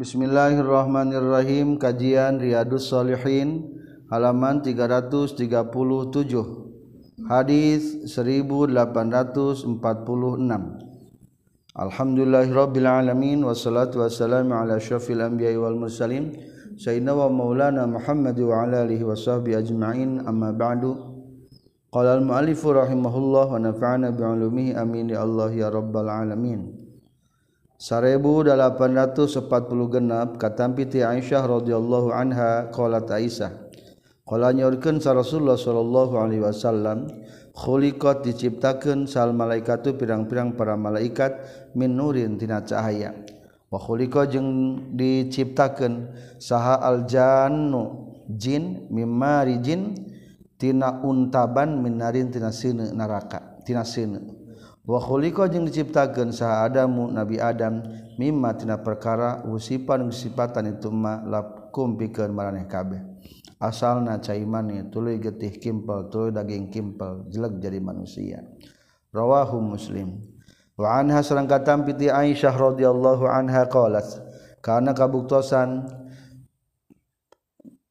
Bismillahirrahmanirrahim. Kajian Riyadus Salihin halaman 337 Hadis 1846 Alhamdulillahirabbil alamin wassalatu wassalamu ala syafil anbiya'i wal mursalin sayyidina wa maulana Muhammad wa ala alihi washabbihi ajma'in. Amma ba'du. Qala al-mu'allif rahimahullah wa nafa'ana bi'ulumihi amin ya Allah ya rabbal alamin 1840 genap katampiti Aisyah roddhiallahu Anh Aisyahken Rasulullah Shallallahu Alaihi Wasallamkholikot diciptakan sal malaikat tuh pirang-pirang para malaikat min nurintina cahaya. Waliko jeung diciptakan saha aljannu jin mimarijin tina untaban minarintina neraka tina sine Wahliko jeung diciptakan sah Adamu Nabi Adam mimmatina perkara usipan sipatan itu ma lakum pikeun maraneh kabeh. Asalna caimani tuluy getih kimpel tuluy daging kimpel jelek jadi manusia. Rawahu Muslim. Wa anha sareng katam piti Aisyah radhiyallahu anha qalat kana kabuktosan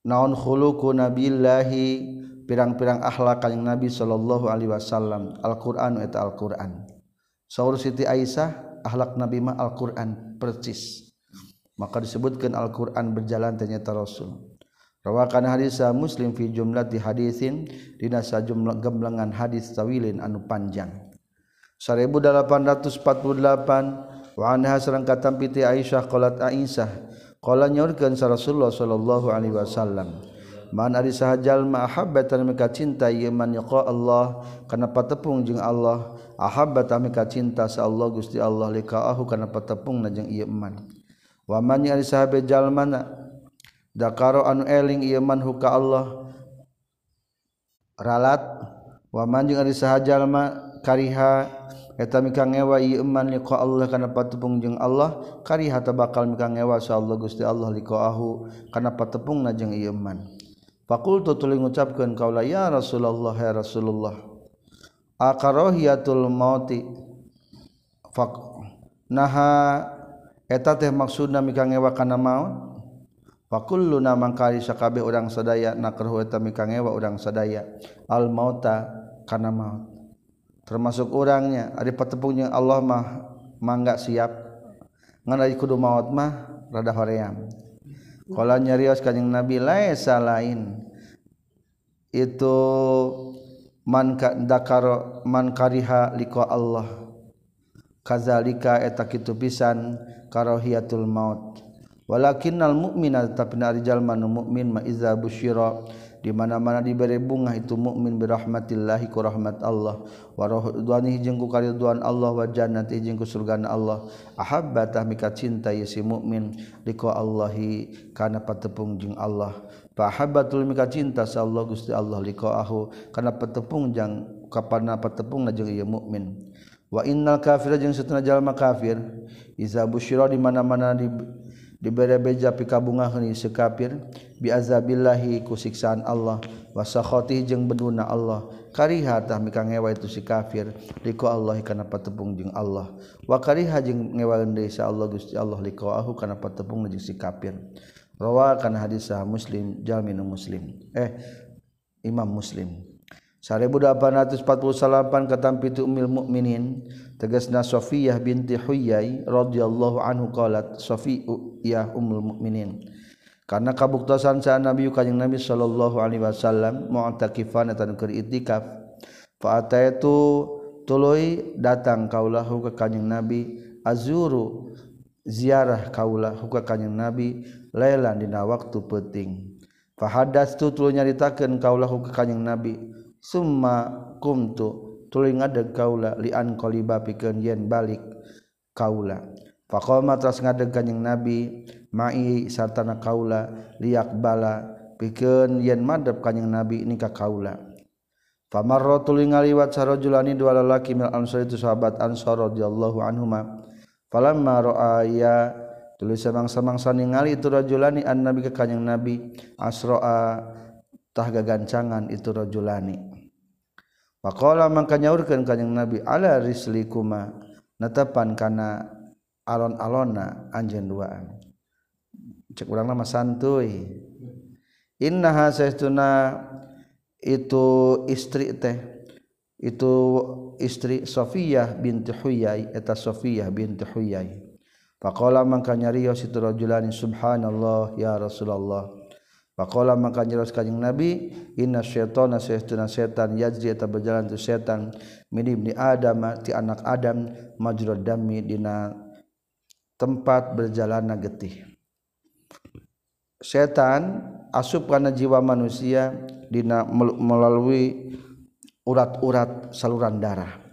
naon khuluqu nabillahi pirang-pirang akhlak kanjing Nabi sallallahu alaihi wasallam Al-Qur'an eta Al-Qur'an Saur Siti Aisyah akhlak Nabi mah Al-Qur'an percis. Maka disebutkan Al-Qur'an berjalan ternyata Rasul. Rawakan hadis Muslim fi jumlah di hadisin dina sajumlah gemblengan hadis tawilin anu panjang. 1848 wa anha sareng katam piti Aisyah qalat Aisyah qala nyaurkeun Rasulullah sallallahu alaihi wasallam Man ari sahajal ma ahabbatan mika cinta ieu man yaqa Allah kana patepung jeung Allah. Ahabbata mika cinta sa Allah Gusti Allah likaahu kana patepungna jeung ieu man. Wa man ari sahabe jalmana dakaro anu eling ieu man huka Allah. Ralat wa man jeung ari sahajalma kariha eta mika ngewa ieu man liqa Allah kana patepung jeung Allah kariha ta bakal mika ngewa sa Allah Gusti Allah liqaahu kana patepungna jeung ieu man. Fakultu tuli ngucapkeun kaula ya Rasulullah ya Rasulullah. Akarohiyatul mauti. Fak naha eta teh maksudna mika ngewa kana maut. Fakulluna mangkari sakabe urang sadaya nakrahu eta mika ngewa urang sadaya al mauta kana maut. Termasuk orangnya ari patepungnya Allah mah mangga siap ngan kudu maut mah rada hoream. kalau nyarios kanjeng nabi laisa lain itu man dakaro man kariha liqa Allah. Kazalika eta kitu pisan karahiyatul maut. Walakinnal mu'mina tapi jalma nu mukmin ma iza busyira di mana-mana diberi bunga itu mukmin birahmatillahi ku rahmat Allah. Wa ridwanihi jeung ku karidwan Allah wa jannati jeung ku surgana Allah. Ahabba tah mika cinta ya si mukmin liko Allahi kana patepung jeung Allah. Fa habbatul mika cinta sa Allah Gusti Allah liko ahu kana patepung jeung kapana patepungna jeung ieu mukmin. Wa innal kafira jeung satuna jalma kafir. Iza busyira di mana-mana di dibere-beja pikabungahan ieu kafir biazabillahi ku siksaan Allah. Wasakhati jeung beduna Allah. Kariha tah mika ngewa itu si kafir liko Allah kana patepung jeung Allah. Wa kariha jeung ngewaeun deui sa Allah Gusti Allah liko ahu kana patepung jeung si kafir. Rawa kana hadis sah Muslim jalmin muslim. Eh Imam Muslim. 1848 katampitu Ummul Mukminin tegasna Safiyah binti Huyai radhiyallahu anhu qalat Safiyah Ummul Mukminin. Karena kabuktosan sa Nabi kanjing Nabi sallallahu alaihi wasallam mu'takifan eta keur itikaf fa ataitu tuluy datang kaulahu ka kanjing Nabi azuru ziarah kaulahu ka kanjing Nabi lailan dina waktu penting. Fa hadastu tuluy nyaritakeun kaulahu ka kanjing Nabi summa kumtu tuling ngadeg kaula lian qaliba pikeun yen balik kaula. Faqama tras ngadeg kanjing nabi mai sartana kaula liak bala pikeun yen madep kanjing nabi nikah kaula. Famarra tuling ngaliwat sarojulani dua lalaki mil ansor itu sahabat ansor radhiyallahu anhuma. Falamma ra'aya tulis samang-samang ningali itu rajulani an nabi ka kanjing nabi asra'a tah gagancangan itu rajulani. Pakola mangka nyaurkeun kanjing Nabi ala rislikuma? Natapan kana alon-alona anjeun duaan. cek urang nama santuy. Innaha saestuna itu istri teh itu istri Sofiyah binti Huyai eta Sofiyah binti Huyai. Faqala mangka nyarios itu rajulani subhanallah ya Rasulullah Pakola maka jelas kajing Nabi inna syaitana syaituna setan yajri eta berjalan tu setan min ibni Adam ti anak Adam majrud dami dina tempat berjalanna getih. Setan asup kana jiwa manusia dina melalui urat-urat saluran darah.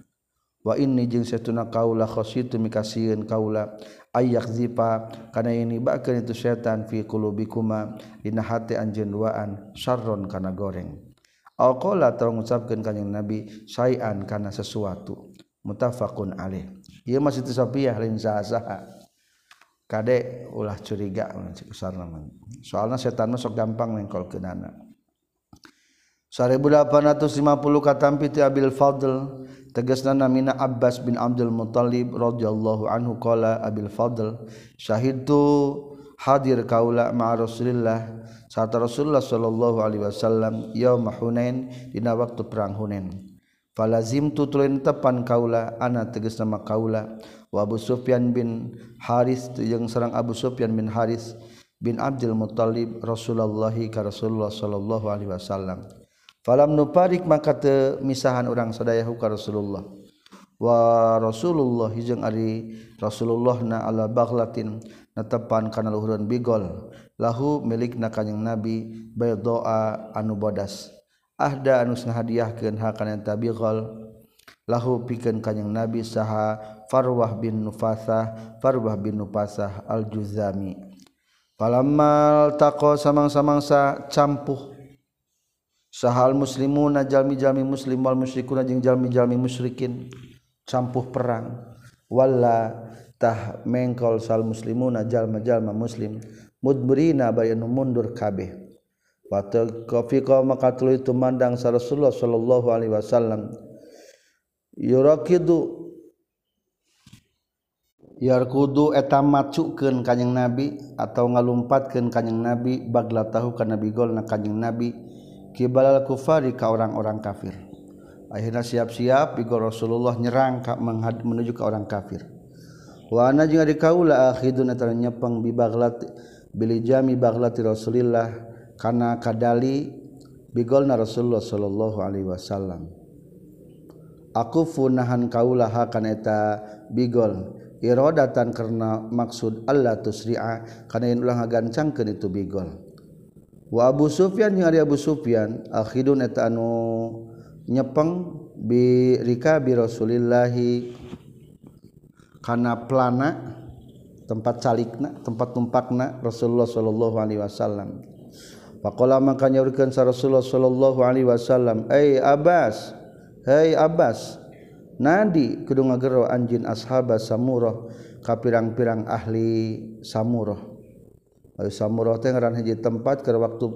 Wa ini jeung setuna kaula khositu mikasieun kaula ayak zipa kana ini bakeun itu setan fi qulubikuma dina hati anjeun duaan syarron kana goreng. Au qala tong ngucapkeun kanjing nabi sayan kana sesuatu. Mutafaqun alaih. Ieu masih tisapiyah lain saha-saha. Kade ulah curiga soalnya setan masuk gampang nengkol ke nana 1850 katampi ti Abil Fadl tegasna namina Abbas bin Abdul Muthalib radhiyallahu anhu qala Abil Fadl syahidtu hadir kaula ma Rasulillah saat Rasulullah sallallahu alaihi wasallam yaum Hunain dina waktu perang Hunain. Falazim tu tulin tepan kaula ana tegas nama kaula Abu Sufyan bin Haris yang serang Abu Sufyan bin Haris bin Abdul Muthalib Rasulullah ka Rasulullah sallallahu alaihi wasallam falam nuparik maka te misahan orang sadayahu ka Rasulullah. Wa Rasulullah jeung ari Rasulullah na ala baghlatin natepan kana luhureun bigol. Lahu milik na kanjing Nabi baydoa anu bodas. Ahda anu ngahadiahkeun hakana eta bigol. Lahu pikeun kanjing Nabi saha Farwah bin Nufasah Farwah bin Nufasah al-Juzami. Palamal taqo samang-samangsa campuh sahal muslimuna jalmi-jalmi muslim wal musyrikuna jeung jalmi-jalmi musyrikin. Campuh perang. Wala tah mengkol sal muslimuna jalma-jalma muslim. Mudbrina bayanu mundur kabeh. Wa taqafiqa maka tuluy tumandang sa Rasulullah sallallahu alaihi wasallam. Yurakidu yarkudu eta macukeun kanjing nabi atau ngalumpatkeun kanjing nabi bagla tahu ka nabi golna kanjing nabi. Kibal kufari ka orang-orang kafir. Akhirnya siap-siap Bigol Rasulullah nyerangka menghad menuju ke orang kafir. Wana juga di kaula akhidun nyepeng bibaglat bili jami baglati Rasulillah kana kadali bigol na Rasulullah sallallahu alaihi wasallam. Aku funahan kaula hakan eta bigol irodatan karena maksud Allah tusri'a karena yang ulang gancangkeun itu bigol wa Abu Sufyan jeung Abu Sufyan akhidun eta anu nyepeng bi rikabi Rasulillahi. Kana plana tempat calikna tempat tumpakna Rasulullah sallallahu alaihi wasallam. Faqala maka nyaurkeun sa Rasulullah sallallahu alaihi wasallam ai Abbas hai Abbas nadi kudu ngagero anjin ashaba samurah ka pirang-pirang ahli samurah. samurah teh ngaran hiji tempat keur waktu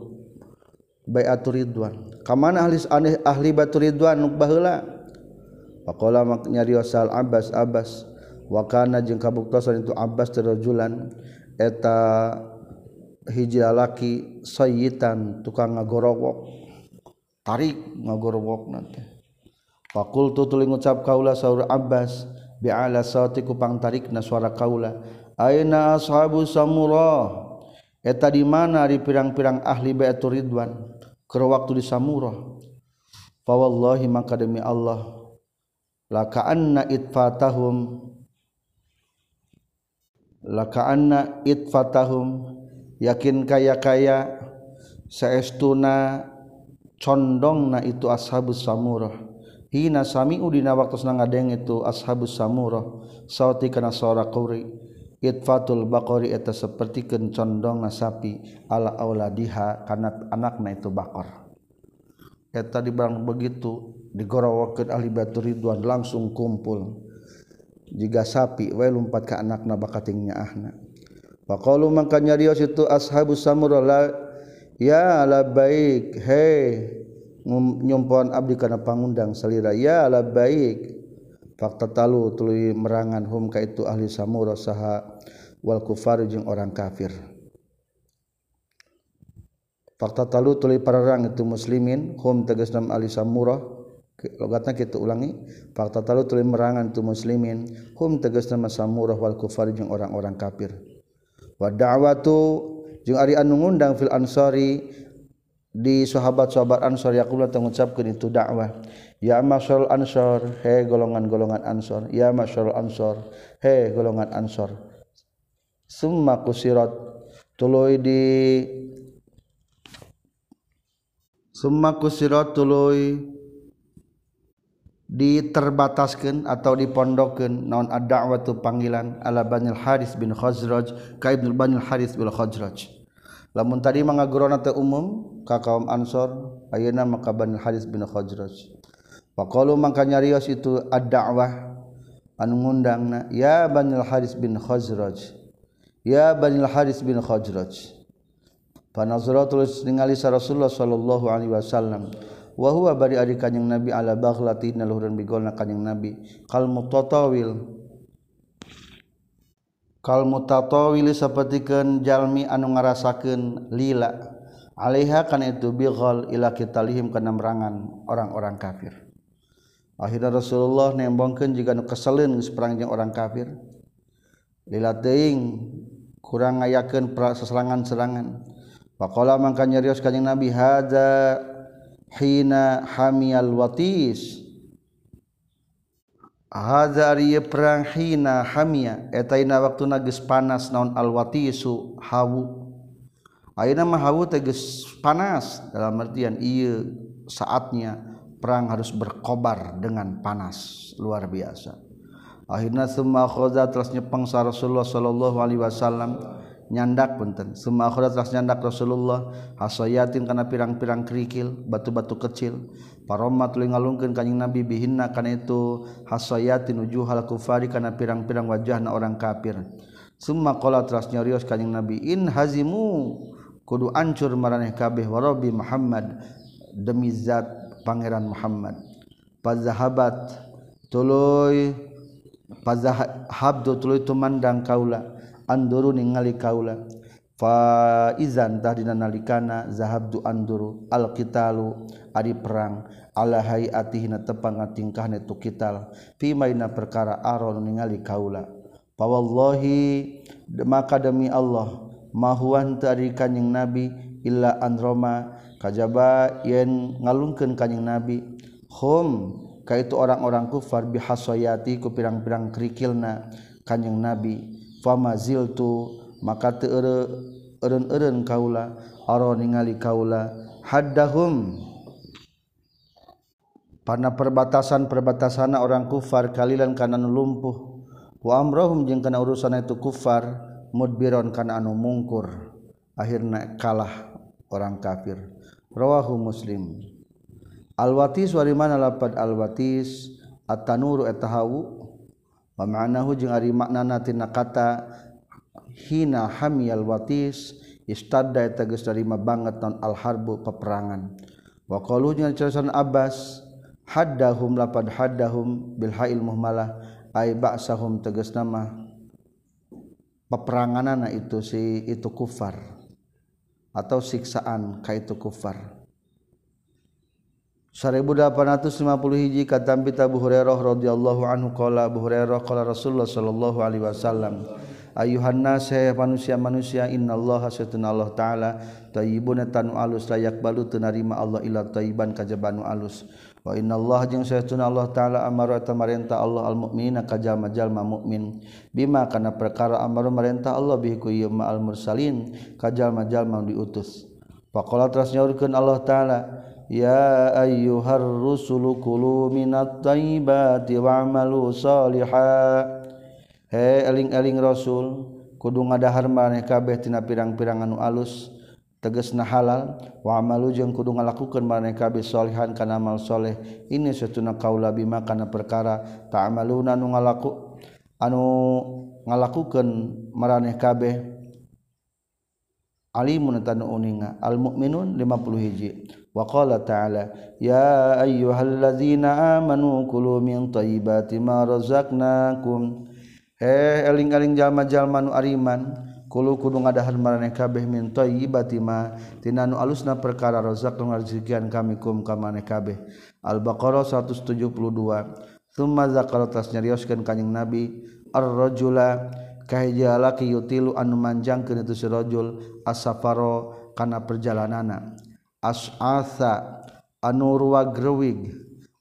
baiatur ridwan. Ka mana ahli aneh ahli batur ridwan nu baheula? Faqala maknya riosal abbas abbas wa kana jeung kabuktosan itu abbas terajulan eta hiji lalaki sayyitan tukang ngagorowok. Tarik ngagorowok nanti fakultu tuli ngucap kaula saur abbas bi'ala sauti kupang tarik na suara kaula aina ashabu samurah? Eta di mana di pirang-pirang ahli baitur ridwan. Kero waktu di samurah. Fa wallahi maka demi Allah. Laka anna itfatahum. Laka anna itfatahum. Yakin kaya-kaya. Saestuna condong na itu ashabus samurah hina sami'u dina waktu ngadeng itu ashabus samurah sauti kana suara quri itfatul baqari eta seperti condong sapi ala auladiha kana anakna itu bakar. Eta di barang begitu digorowokeun ahli batu ridwan langsung kumpul. Jika sapi we lompat ke anakna bakatingnya ahna. Faqalu mangka nyarios itu ashabus samurah ya la baik hei nyompoan Abdi karena pangundang selira ya ala baik fakta talu tuluy merangan hum ka itu ahli samura saha wal kufar jeung orang kafir. Fakta talu tuli pararang itu muslimin hum tegas nama alisa murah logatna kita ulangi. Fakta talu tuli merangan itu muslimin hum tegas nama samurah wal kufar jeung orang-orang kafir. Wa da'watu jeung ari anu ngundang fil ansari di sahabat-sahabat ansor yaqulu mengucapkeun itu dakwah. Ya masyarul ansor he golongan-golongan ansor. Ya masyarul ansor he golongan ansor. Summa kusirat tuluy di summa kusirat tuluy diterbataskan atau dipondokkan. Naon ad-da'watu panggilan? Ala Banil Haris bin Khazraj ka Ibnu Banil Haris bin Khazraj. Lamun tadi mangagurona teu umum ka kaum Ansor ayeuna maka Bani Haris bin Khazraj. Faqalu mangka nyarios itu ad-da'wah anu ngundangna ya Bani Haris bin Khazraj ya Bani Haris bin Khazraj Panazra tulis ningali Rasulullah sallallahu alaihi wasallam wa huwa bari ari kanjing Nabi ala baghlati naluhureun bigolna kanjing Nabi kal mutatawil. Kal mutatawili sapertikeun jalmi anu ngarasakeun lila. Alaiha kana itu bighal ila kitalihim kana merangan orang-orang kafir. Akhirnya Rasulullah nembongkeun jika nu keseleun perang jeung orang kafir. Lila teuing kurang ngayakeun serangan-serangan Pakola mangka nyarios kanjing Nabi hada hina hamial watis. Hada ari perang hina hamia eta ina waktu geus panas naon al watisu hawu ayeuna mah geus panas dalam artian ieu saatnya perang harus berkobar dengan panas luar biasa. Akhirnya semua khoza terus nyepeng Rasulullah sallallahu alaihi wasallam nyandak punten. Semua akhirat ras nyandak Rasulullah hasayatin kana pirang-pirang kerikil batu-batu kecil. Paroma tuluy ngalungkeun kanjing Nabi bihinna kana itu hasayatin wujuhal kufari kana pirang-pirang wajahna orang kafir. Summa qala teras nyarios kanjing Nabi in hazimu kudu ancur maraneh kabeh warabi Muhammad demi zat pangeran Muhammad. Pazahabat tuluy pazahabdu tuluy tumandang kaula anduru ningali kaula. Faizan tahdina nalikana zahabdu anduru alqitalu ari perang ala hayatihina tepang tingkahna tu kital. Fi maina perkara aron ningali kaula. Fa wallahi maka demi Allah mahuan tari kanyeng nabi illa androma kajaba yen ngalungkeun kanyeng nabi hum kaitu orang-orang kufar bihasoyati ku pirang-pirang kerikilna kanyeng nabi. Famaziltu maka teu eureun-eureun kaula aro ningali kaula. Haddahum. Pana perbatasan-perbatasan orang kufar kalilan kana lumpuh. Wa amrahum jeung kana urusan itu kufar. mudbiron kana anu mungkur akhirna kalah orang kafir. Rawahu muslim. Alwatis wari mana lapad alwatis at-tanuru etahawu wa ma'nahu jeung ari maknana tina kata hina hamiyal watis istadda eta geus darima banget non al harbu peperangan. Wa qalu jeung ceritasan Abbas haddahum lapad haddahum bil hail muhmalah ai ba'sahum tegas nama. peperanganana itu si itu kufar. Atau siksaan ka itu kufar. 1850 hiji kata Abu Hurairah radhiyallahu anhu qala Abu Hurairah qala Rasulullah sallallahu alaihi wasallam ayuhan nas manusia-manusia innallaha satuna Allah taala tayyibun tanu alus layak balu tunarima Allah ila tayyiban kajabanu alus. wa inna Allah jeung saytuna Allah taala amara tamarenta Allah almukmina kajal-jalma mukmin bima kana perkara amara marenta Allah bihi ku al mursalin kajal-jalma diutus. Faqala teras nyaurkeun Allah taala ya ayyuhar rusulu kulu minat taibati wa'malu salihah he eling-eling rasul kudu ngadahar maneh kabeh tina pirang-pirang anu alus. teges na halal wamalu jeung kudu ngalakukan maneka bisolihan kana amalsholeh ini setuna kaula bima kana perkara ta'maluna nu ngalaku anu ngalakukeun maraneh kabeh. Alimun tanu uninga al mukminun 50 hiji. Wa qala ta'ala ya ayyuhalladzina amanu kulu min thayyibati ma razaqnakum. He eling-eling jalma-jalma nu ariman kudu ngadahan marane kabeh min thayyibatima tinanu alusna perkara rozak ngarzikian kami kum ka maneh kabeh. Al-Baqarah 172 Tsumma zakara tas nyarioskeun kanjing Nabi ar-rajula kahiji lalaki yutilu anu manjangkeun itu si rajul as-safaro kana perjalanana. As'asa anu ruwa grewig.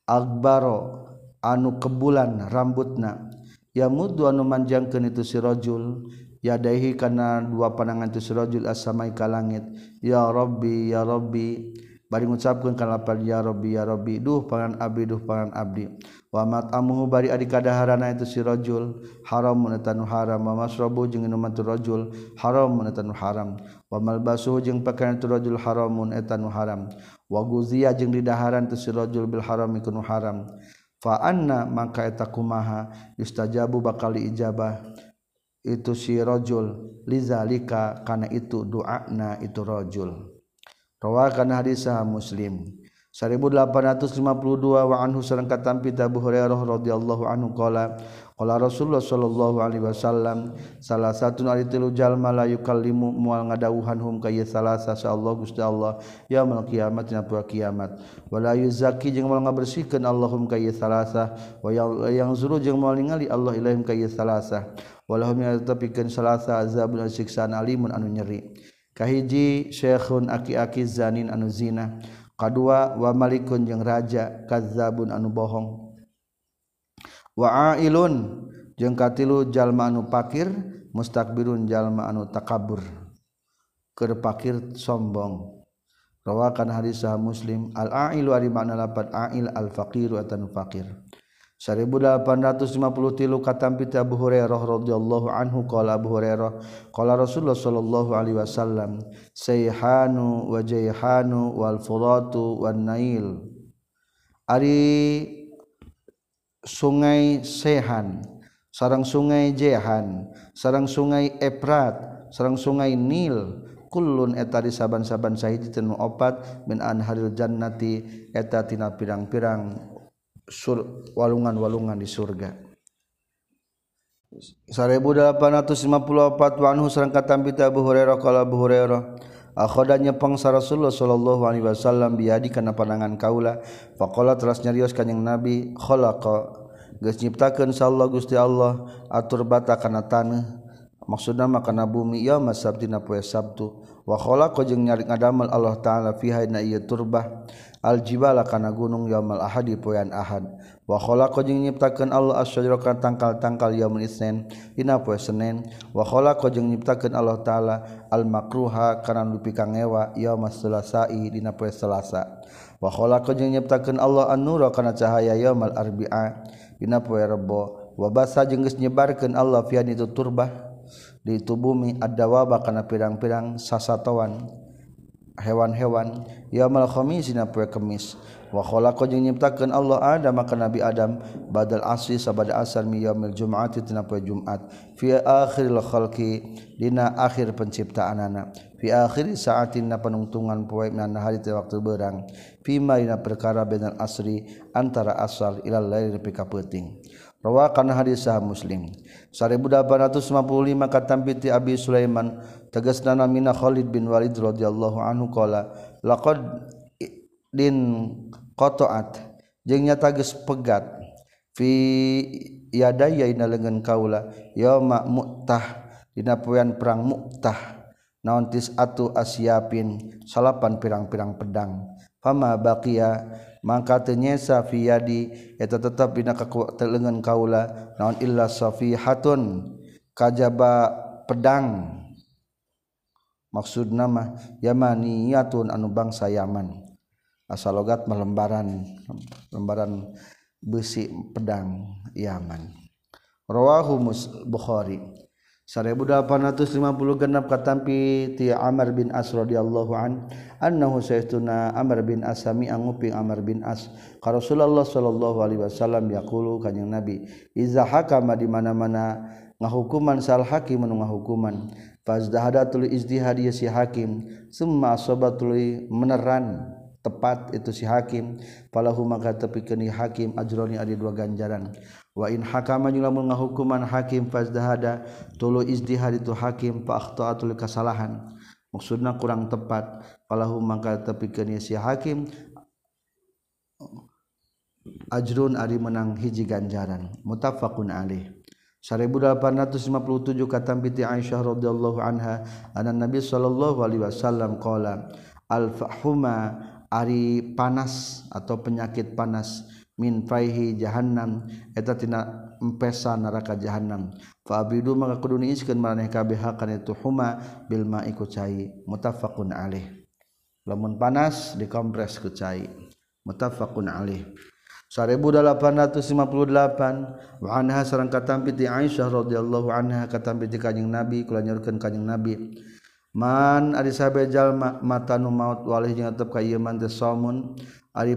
Akbaro anu kebulan rambutna. Ya muddu anu manjangkeun itu si rajul yadaihi kana dua panangan tu sirajul as-samai ka langit. Ya rabbi ya rabbi. Bari ngucapkeun kana lapal ya rabbi ya rabbi. Duh pangan abdi duh pangan abdi. Wa mat'amuhu bari adi kadaharana itu sirajul. Haramun munatanu haram. Wa masrabu jeung minuman tu rajul. Haramun munatanu haram. Wa malbasuhu jeung pakaian tu rajul haramun eta haram. Wa guziya jeung didaharan tu sirajul bil haram ikunu haram. Fa anna maka eta kumaha yustajabu bakal ijabah itu sirojul lizalika karena itu doana itu rojul rawakan hadis sahih muslim. 1852 wa anhu sareng katampi Abu Hurairah radhiyallahu anhu qala qala Rasulullah sallallahu alaihi wasallam salah satu ari tilu jalma la yukallimu moal ngadawuhan hum ka salasa sa Allah Gusti Allah yaumul kiamat dina poe kiamat. Wala yuzaki jeung moal ngabersihkeun Allahum ka salasa wa yang zuru jeung moal ningali Allah ilaihim ka salasa tapikan salasa azabun siksaan alimun anu nyeri. Kahiji syekhun aki-aki zanin anu zina. Kadua wa malikun jeung raja kazabun anu bohong. Wa ailun jeung katilu jalma anu pakir mustakbirun jalma anu takabur. Keur sombong. Rawakan hadisah muslim al ailu ari makna lapat ail al faqiru atan faqir 1850 tilu katampi Abu Hurairah radhiyallahu anhu qala Abu Hurairah qala Rasulullah sallallahu alaihi wasallam sayhanu wa jayhanu wal furatu wan nail. Ari sungai Sehan sarang sungai Jehan sarang sungai Efrat sarang sungai Nil kullun eta di saban-saban sahiji tenu opat min anharil jannati eta tina pirang-pirang sur walungan-walungan di surga. 1854 Wanhu sareng katambita Abu Hurairah qala Abu Hurairah akhoda nyepeng sa Rasulullah sallallahu alaihi wasallam biadi kana pandangan kaula faqala teras nyarios kanjing Nabi khalaqa geus nyiptakeun sallallahu Gusti Allah atur bata kana taneuh maksudna mah kana bumi ya masabdina poe Sabtu wa khalaqa jeung nyari ngadamel Allah taala fiha na ieu turbah aljibala kana gunung yaumul ahad poean ahad. Wa khalaqa jeung nyiptakeun Allah asyajarakan tangkal-tangkal yaumul isnin dina poe Senin wa khalaqa jeung nyiptakeun Allah taala al makruha kana lupi kangewa yaumas sulasai dina poe Selasa. Wa khalaqa jeung nyiptakeun Allah an-nura kana cahaya yaumal arbi'a dina poe Rebo. Wa basa jeung geus nyebarkeun Allah fian itu turbah di tubuh ad-dawaba kana pirang-pirang sasatoan. hewan-hewan. Yamalkhomisina pue kemis. Wakhola ko jeung nyiptakeun Allah Adam maka Nabi Adam badal asli sabada asal mi yaumil jum'ati tina poe Jumat fi akhiril khalqi dina akhir penciptaanana. Fi akhir saatin na panungtungan poe nana hari teh waktu berang fi ma dina perkara benal asri antara asal ilal lail nepi ka peuting Rawakan hadis sah Muslim. 1855 kata piti Abi Sulaiman tegas nana mina Khalid bin Walid radhiyallahu anhu qala laqad din qata'at. Jeung nyata geus pegat fi yadaya ina lengan kaula yauma mu'tah. Dina poean perang mu'tah naon tis atu asyapin salapan pirang-pirang pedang. fama baqiya mangka teu nyesa fi yadi eta tetep dina kakulengan kaula naon illa safihatun kajaba pedang. Maksud nama yamaniyatun anu bangsa Yaman. Asal logat melembaran lembaran besi pedang Yaman. Rawahu Bukhari. 1850 genapkatampi ti Amar bin As radhiyallahu an annahu sayyiduna Amr bin Asami anguping Amr bin As. Ka Rasulullah sallallahu alaihi wasallam yaqulu kanjing Nabi iza hakama di mana-mana ngahukuman sal hakim anu ngahukuman. Fazdahadatul izdihad si hakim summa asabatul meneran tepat itu si hakim. Falahu maka tepikeun hakim ajroni ada dua ganjaran. Wain hakama lamun ngahukuman hakim fazdahada tulu izdihad itu hakim fa akhtaatul kasalahan. Maksudna kurang tepat. Falahu mangka tepikeun si hakim ajrun ari menang hiji ganjaran. Muttafaqun alaih. 1857 kata binti Aisyah radhiyallahu anha anna Nabi sallallahu alaihi wasallam qala al fahuma ari panas atau penyakit panas min faihi jahannam eta tina empesa neraka jahannam. Fa abidu maka kudu niiskeun maraneh kabeh kana itu huma bil ma'i ku cai. Muttafaqun alaih. Lamun panas dikompres ku cai. Muttafaqun alaih. 1858 wa anha sareng katampi ti Aisyah radhiyallahu anha katampi ti kanjing Nabi kula nyurkeun kanjing Nabi. Man ari sabe jalma matanu maut walih jeung tetep ka ieu man teh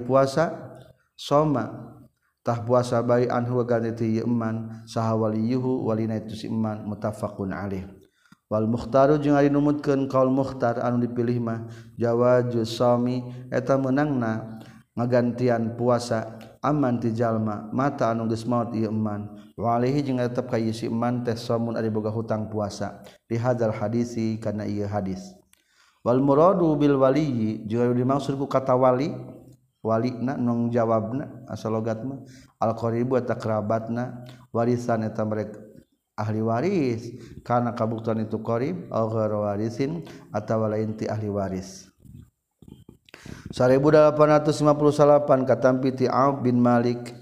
puasa somatah puasa bayi anhu gantiman sahwalihu walina itu siman mutafaqun alih wal mukhtaru jeung ari numutkeun kaul mukhtar anu dipilih mah jawaju sami eta meunangna ngagantian puasa aman ti jalma mata anu geus maot ieu iman walihi jeung tetep ka ieu si iman teh samun ari boga hutang puasa. Di hadzal hadisi kana ieu hadis. Wal muradu bil waliyi jeung dimaksud ku kata wali wali nong jawabna asal logatma alqaribu eta kerabatna warisan eta mereka ahli waris. Karena kabuktuan itu qarib au ghairu warisin atawa lain ti ahli waris. 1858 katampi ti Auf bin Malik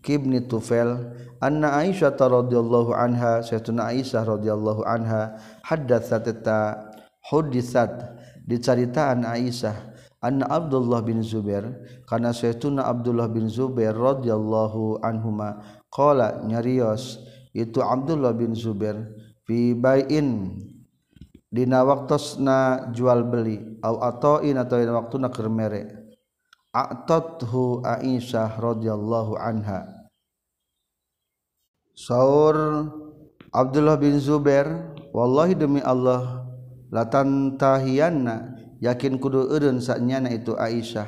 kibni Tufel anna Aisyah radhiyallahu anha sayyiduna Aisyah radhiyallahu anha haddatsat ta hudisat dicaritaan Aisyah anna Abdullah bin Zubair karena saytuna Abdullah bin Zubair radhiyallahu anhuma qala nyarios itu Abdullah bin Zubair fi bai'in dina waktosna jual beli au ata'in atau dina waktuna keur mere atathu Aisyah radhiyallahu anha. Saur Abdullah bin Zubair wallahi demi Allah latantahiyanna yakin kudu urun saknyana itu Aisyah.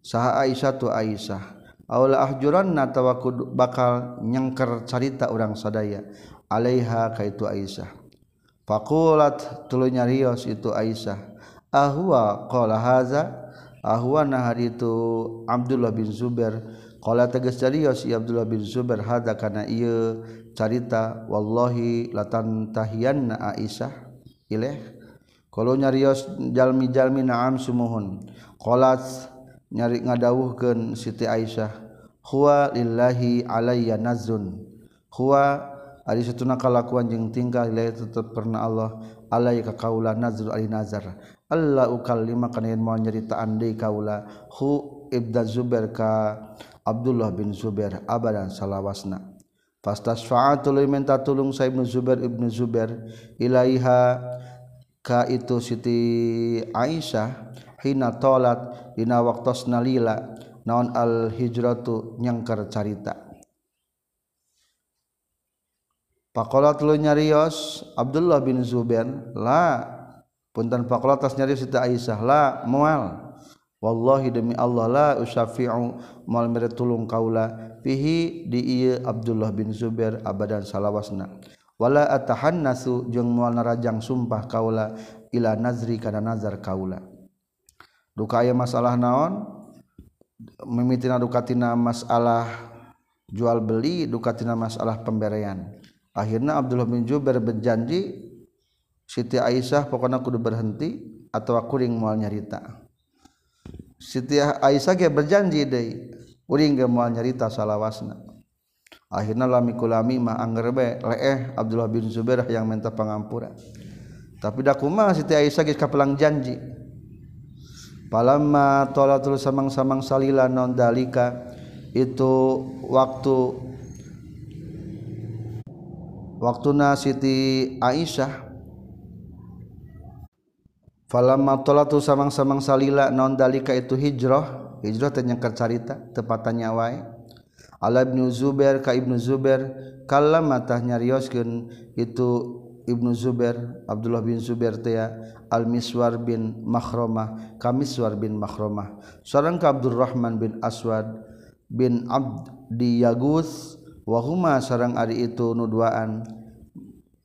Saha Aisyah tu Aisyah. Aula ahjuranna tawa bakal nyengker carita urang sadaya. Alaiha ka itu Aisyah. Faqulat tulunya rios itu Aisyah. Ahwa qala haza? Ahwa nahar itu Abdullah bin Zubair. Kala tegas carios si Abdullah bin Zubair hada kana ieu carita? Wallahi latan tahiyanna Aisyah. Ilaih kalau nyarios jalmi-jalmi naam sumuhun. Qalat nyari ngadawuhkeun Siti Aisyah huwa lillahi alayya nazun huwa ari satuna kalakuan jeung tingkah lillahi tetep pernah Allah alai ka kaula nazru ali nazar. Allah ukallima kana yen mau nyaritaan deui kaula hu ibda Zubair ka Abdullah bin Zubair abadan salawasna. Fastasfa'atu minta tulung sa Ibnu Zubair Ibnu Zubair ilaiha itu Siti Aisyah hina tolat dina waktu nalila naon al hijratu nyangkar carita. Pakolat lu nyarios Abdullah bin Zubair la punten pakolat tas nyarios Siti Aisyah la mual. Wallahi demi Allah la usyafi'u mal mere tulung kaula fihi di ieu Abdullah bin Zubair abadan salawasna wala atahannasu jeung moal narajang sumpah kaula ila nazri kana nazar kaula. Duka aya masalah naon? Mimitina dukatina masalah jual beli dukatina masalah pemberian akhirnya Abdullah bin Jubair berjanji Siti Aisyah pokoknya kudu berhenti atau kuring moal nyarita. Siti Aisyah ge berjanji deui uring ge moal nyarita salawasna akhirnya lamikulami mah angger be leeh Abdullah bin Zubair yang minta pengampura tapi dak kumaha Siti Aisyah geus kapelang janji. Palamma tolatul samang-samang salila non dalika itu waktu waktuna Siti Aisyah falamma tolatul samang-samang salila non dalika itu hijrah. Hijrah nyangkar carita tepatnya wae ala Ibnu Zubair ka Ibnu Zubair kallam matah nyarioskeun itu Ibnu Zubair Abdullah bin Zubair teh Al Miswar bin Makhromah ka Miswar bin Makhromah sareng ka Abdurrahman bin Aswad bin Abdi Yagus wa huma sareng ari itu nu duaan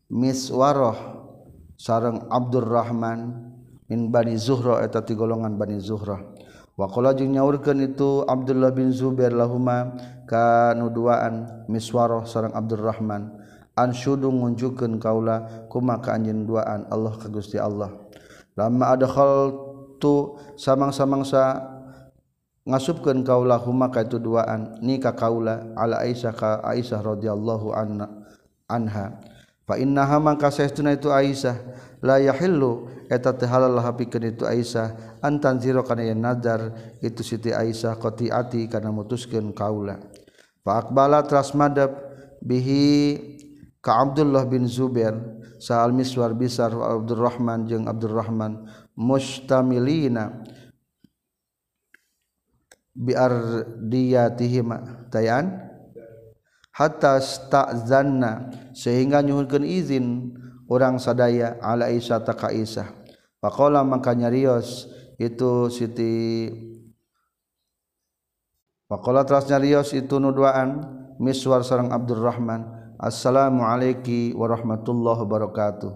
Miswaroh sareng Abdurrahman min Bani Zuhra eta ti golongan Bani Zuhrah Wakola jeung nyaurkeun itu Abdullah bin Zubair lahuma ka nuduaan miswaroh sarang Abdurrahman. Ansyudu ngunjukeun kaula kumaka anjeun duaan Allah ka Gusti Allah. Lama adkhal tu samang-samangsa ngasupkeun kaula huma ka itu duaan? Ni ka kaula ala Aisyah ka Aisyah radhiyallahu anha innaha mangka saestuna itu Aisyah la yahillu eta teh halal hapikeun itu Aisyah antan zira kana yen nazar itu Siti Aisyah qati'ati kana mutuskeun kaula. Fa aqbala tras madab bihi ka Abdullah bin Zubair sahal miswar bisar Abdurrahman jeung Abdurrahman mustamilina biar diyatihima tayan hatta sta'zanna sehingga nyuhulkeun izin orang sadaya ala Aisyah ta ka Aisyah faqala nyarios itu Siti faqala teras nyarios itu nuduaan miswar sareng Abdurrahman. Assalamu alayki warahmatullahi wabarakatuh.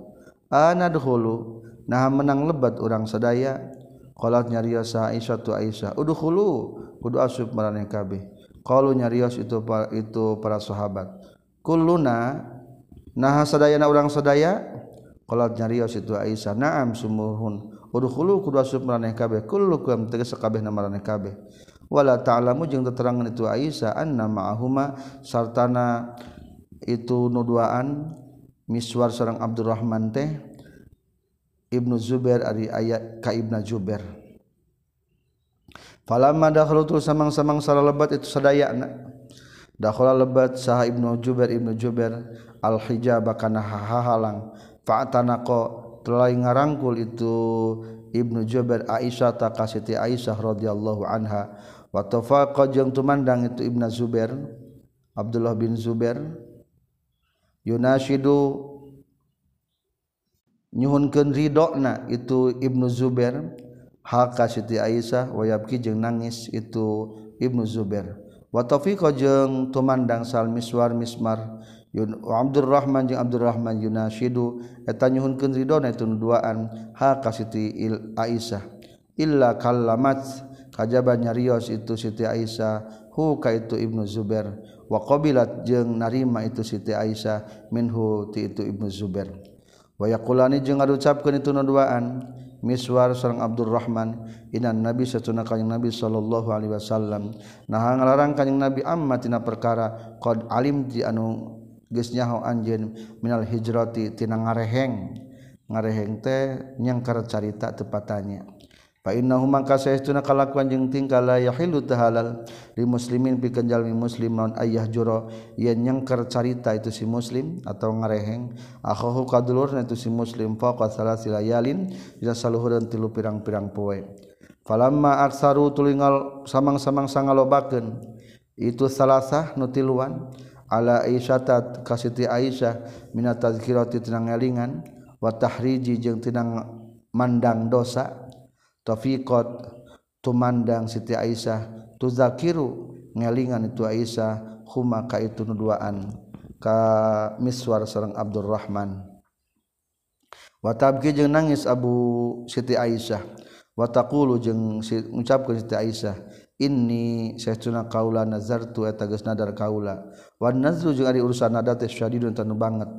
Ana dahulu nah menang lebat orang sadaya. Qalat nyarios Aisyah tu Aisyah udkhulu kudu asup maraneh kabeh kalau nyarios itu itu para sahabat. Kuluna nah sadayana urang sadaya? Kalau nyarios itu Aisyah naam sumuhun. Udkhulu kudu asup maraneh kabeh. Kullukum tegas kabeh na maraneh kabeh. Wala ta'lamu jeung teterangan itu Aisyah anna ma'ahuma sartana itu nuduaan miswar sareng Abdurrahman teh Ibnu Zubair ari ayat ka Ibnu Zubair. Falamma dakhalutu samang-samang sara lebat itu sadayana. Dakhala lebat saha Ibnu Jubair Ibnu Jubair al-hijaba kana hahalang fa'tanaqa telah ngarangkul itu Ibnu Jubair Aisyah ta ka Siti Aisyah radhiyallahu anha wa tafaqa jeung tumandang itu Ibnu Zubair Abdullah bin Zubair Yunashidu nyuhunkeun ridona itu Ibnu Zubair haka Siti Aisyah wayabki jeung nangis itu Ibnu Zubair. Wa tafiqa jeung tumandang sal miswar mismar. Yun Abdurrahman jeung Abdurrahman Yunasyidu eta nyuhunkeun ridona itu duaan haka Siti Il Aisyah. Illa kallamat kajaba nyarios itu Siti Aisyah hu ka itu Ibnu Zubair. Wa qabilat jeung narima itu Siti Aisyah minhu ti itu Ibnu Zubair. Wa yaqulani jeung ngaducapkeun itu duaan miswar sareng Abdurrahman inan nabi satuna kanjing nabi sallallahu alaihi wasallam. Nah ngalarang kanjing nabi amma tina perkara qad alim di anu geus nyaho anjeun minal hijrati tina ngareheng. Ngareheng teh nyangkar carita tepatanya Fainnahu mangka saestuna kalakuan jeung tingkah la yahilu tahalal li muslimin pikeun jalmi muslim non ayah juro. Yen nyengker carita itu si muslim atau ngareheng akhahu kadulurna itu si muslim faqa salasi layalin Bisa saluhureun tilu pirang-pirang poe. Falamma aksaru tulingal samang-samang sangalobakeun itu salasah nutiluan ala aisyata kasiti aisyah minat tazkirati tina ngelingan wa tahriji jeung tina mandang dosa. tafiqot tumandang Siti Aisyah tuzakiru ngelingan itu Aisyah huma ka itu nuduaan ka miswar sareng Abdurrahman wa tabki jeung nangis Abu Siti Aisyah. Wa taqulu jeung si, ngucapkeun Siti Aisyah inni saytuna kaula nazartu eta geus nadar kaula. Wan nazru jeung ari urusan nadar teh syadidun tanu banget.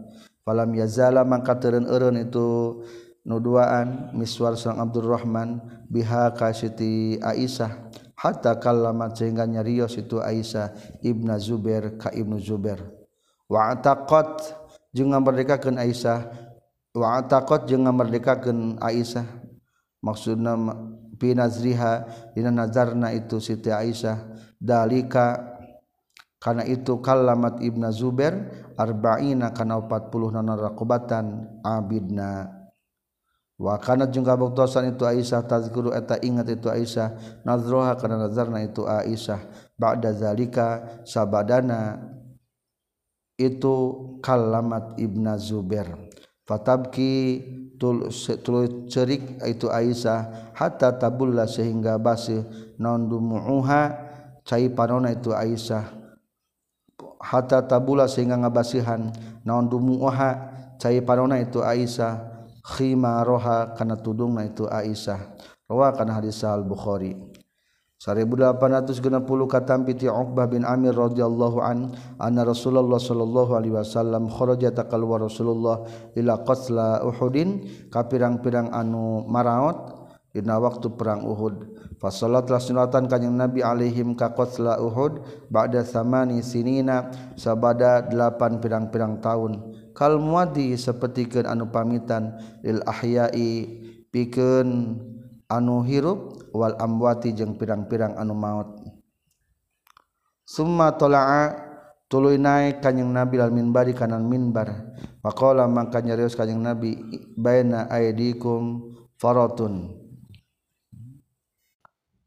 Falam yazala mangka teureun eureun itu nuduaan miswar sang Abdurrahman biha ka Siti Aisyah hatta kallamat sehingga nyarios itu Aisyah Ibnu Zubair ka Ibnu Zubair. Wa ataqat jeung ngamerdekakeun Aisyah. Wa ataqat jeung ngamerdekakeun Aisyah. Maksudna fi nazriha dina nazarna itu Siti Aisyah. Dalika karena itu kallamat Ibnu Zubair arba'ina kana 40 nana raqabatan abidna Wakana jeung kabuktosan itu Aisyah tazkuru eta ingat itu Aisyah nazroha kana nazarna itu Aisyah. Ba'da zalika sabadana itu kalamat Ibnu Zubair. Fatabki tul tul cerik itu Aisyah hatta tabulla sehingga basi naon dumuha cai panona itu Aisyah. Hatta tabula sehingga ngabasihan naon dumuha cai parona itu Aisyah khimaroha kana tudung na itu Aisyah. Rawa kana hadis al Bukhari 1860 katampi piti Uqbah bin Amir radhiyallahu an anna Rasulullah sallallahu alaihi wasallam kharaja taqalwa Rasulullah ila qatla Uhudin kapirang-pirang anu maraot dina waktu perang Uhud. Fa fasallatlah sunatan kanjing Nabi alaihim ka qatla Uhud ba'da samani sinina sabada 8 pirang-pirang tahun. kalmuadi sepertikan anu pamitan lil ahyai pikeun anu hirup wal amwati jeung pirang-pirang anu maut. Summa tala'a tuluy naik kanjing nabi al minbari kanan minbar. Faqala maka nyarios kanjing nabi baina aidikum faratun.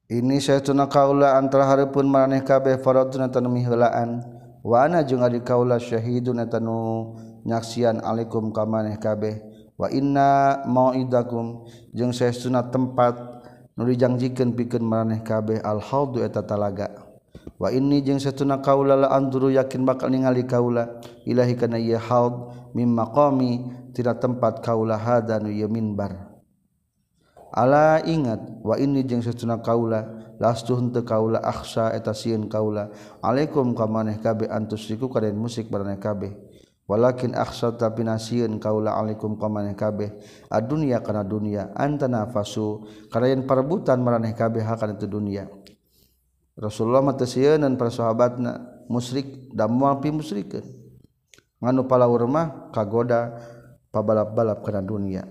Ini saytuna kaula antara hareupeun maraneh kabeh faratun eta nu mihelaan wa ana jeung ari kaula syahidun eta nu nyaksian alaikum ka maneh kabeh. Wa inna mau'idakum jeung saestuna tempat nu dijangjikeun pikeun maneh kabeh al haudu eta talaga. Wa inni jeung saestuna kaula la anduru yakin bakal ningali kaula. Ilahi kana ieu haud mim maqami tira tempat kaula hada nu ieu minbar. Allah ingat wa ini jeung secuna kaula lastu henteu kaula aksa eta sieun kaula. Alaikum ka maneh kabeh antusiku ka musik baraneh kabeh. Walakin aksa tapi naun kaula aikum komkabeh adunia karena dunia anta nafasu. Karena perebutan meraneh kabeh itu dunia. Rasulullah dan persahabat musyrik dan muapi musyrik nganu pala rumah kagoda pabalap-balap karena dunia.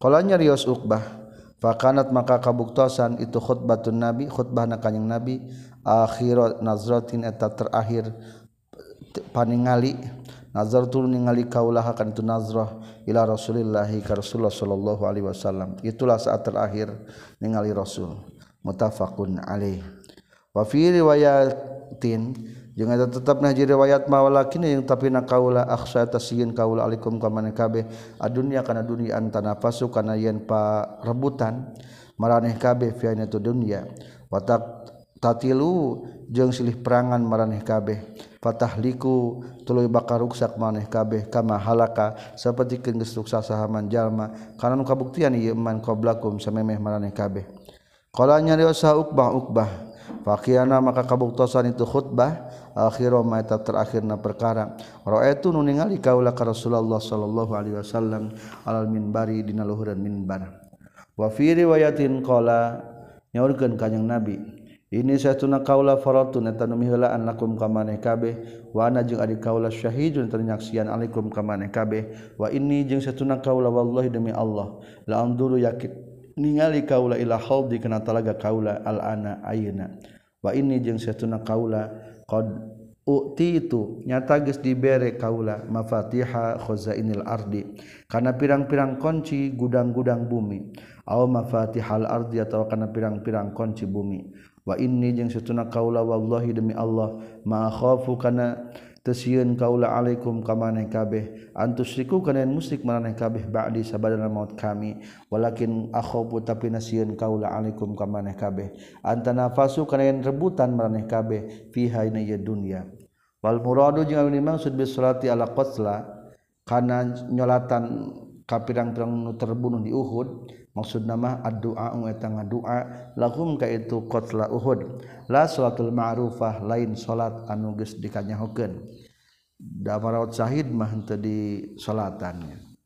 Kalaunya Rios Uqbah fakanat maka kabuktosan itu khutbatun nabi khutbah nakanyang nabi akhirat nazratin eta terakhir paningali nazar turun ningali kaulah akan itu nazrah ila rasulillahi ka rasulullah sallallahu alaihi wasallam. Itulah saat terakhir ningali rasul. Mutafaqun alaih. Wa fi riwayatin jeung eta tetep na riwayat mawalakin yang tapi na kaula akhsa tasyin kaula alaikum ka man kabeh. Adunya kana dunya antana pasu kana yen pa rebutan maraneh kabeh fi dunya. Watak tatilu jeung silih perangan maraneh kabeh. Fatahliku tuluy bakar ruksak maneh kabeh kama halaka saperti geus ruksak sahaman jalma. Kana nu kabuktian ieu man qablakum samemeh maraneh kabeh. Qala nya riosa ukbah ukbah Fakiana maka kabuktosan itu khutbah akhiro maeta terakhirna perkara. Ra'aitu nu ningali kaula ka Rasulullah sallallahu alaihi wasallam alal minbari dina luhureun minbar. Wa fi riwayatin qala nyaurkeun kanjing Nabi ini sayatuna kaula faratun eta nu miheulaan lakum kamaneh kabeh. Ana jeung adi kaula syahidun ternyaksian alaikum kamaneh kabeh. Wa ini jeung sayatuna kaula wallahi demi Allah la amduru yakin ningali kaula ila haldi kana talaga kaula al ana ayeuna. Wa ini jeung sayatuna kaula qad Ukti itu nyata geus dibere kaula mafatiha khazainil ardi kana pirang-pirang kunci gudang-gudang bumi. Aw mafatihal ardi atawa kana pirang-pirang kunci bumi. wa ini jeung setuna kaula wallahi demi Allah makhofu kana tesiun kaula alaikum kamaneh kabeh antusriku kana musik maneh kabeh ba'di sabadana maut kami. Walakin akhofu tapi nasieun kaula alaikum kamaneh kabeh antanafasu kana rebutan maneh kabeh fiha ina dunya wal muradu jeung maksud bisurati ala qatla kana nyolatan kapirang-pirang terbunuh di Uhud maksud nama ad-du'a eta ngadua. Lahum ka itu qatla uhud. La salatul ma'rufah lain salat anu geus dikanyahokeun. Da paraot syahid mah henteu di salatannya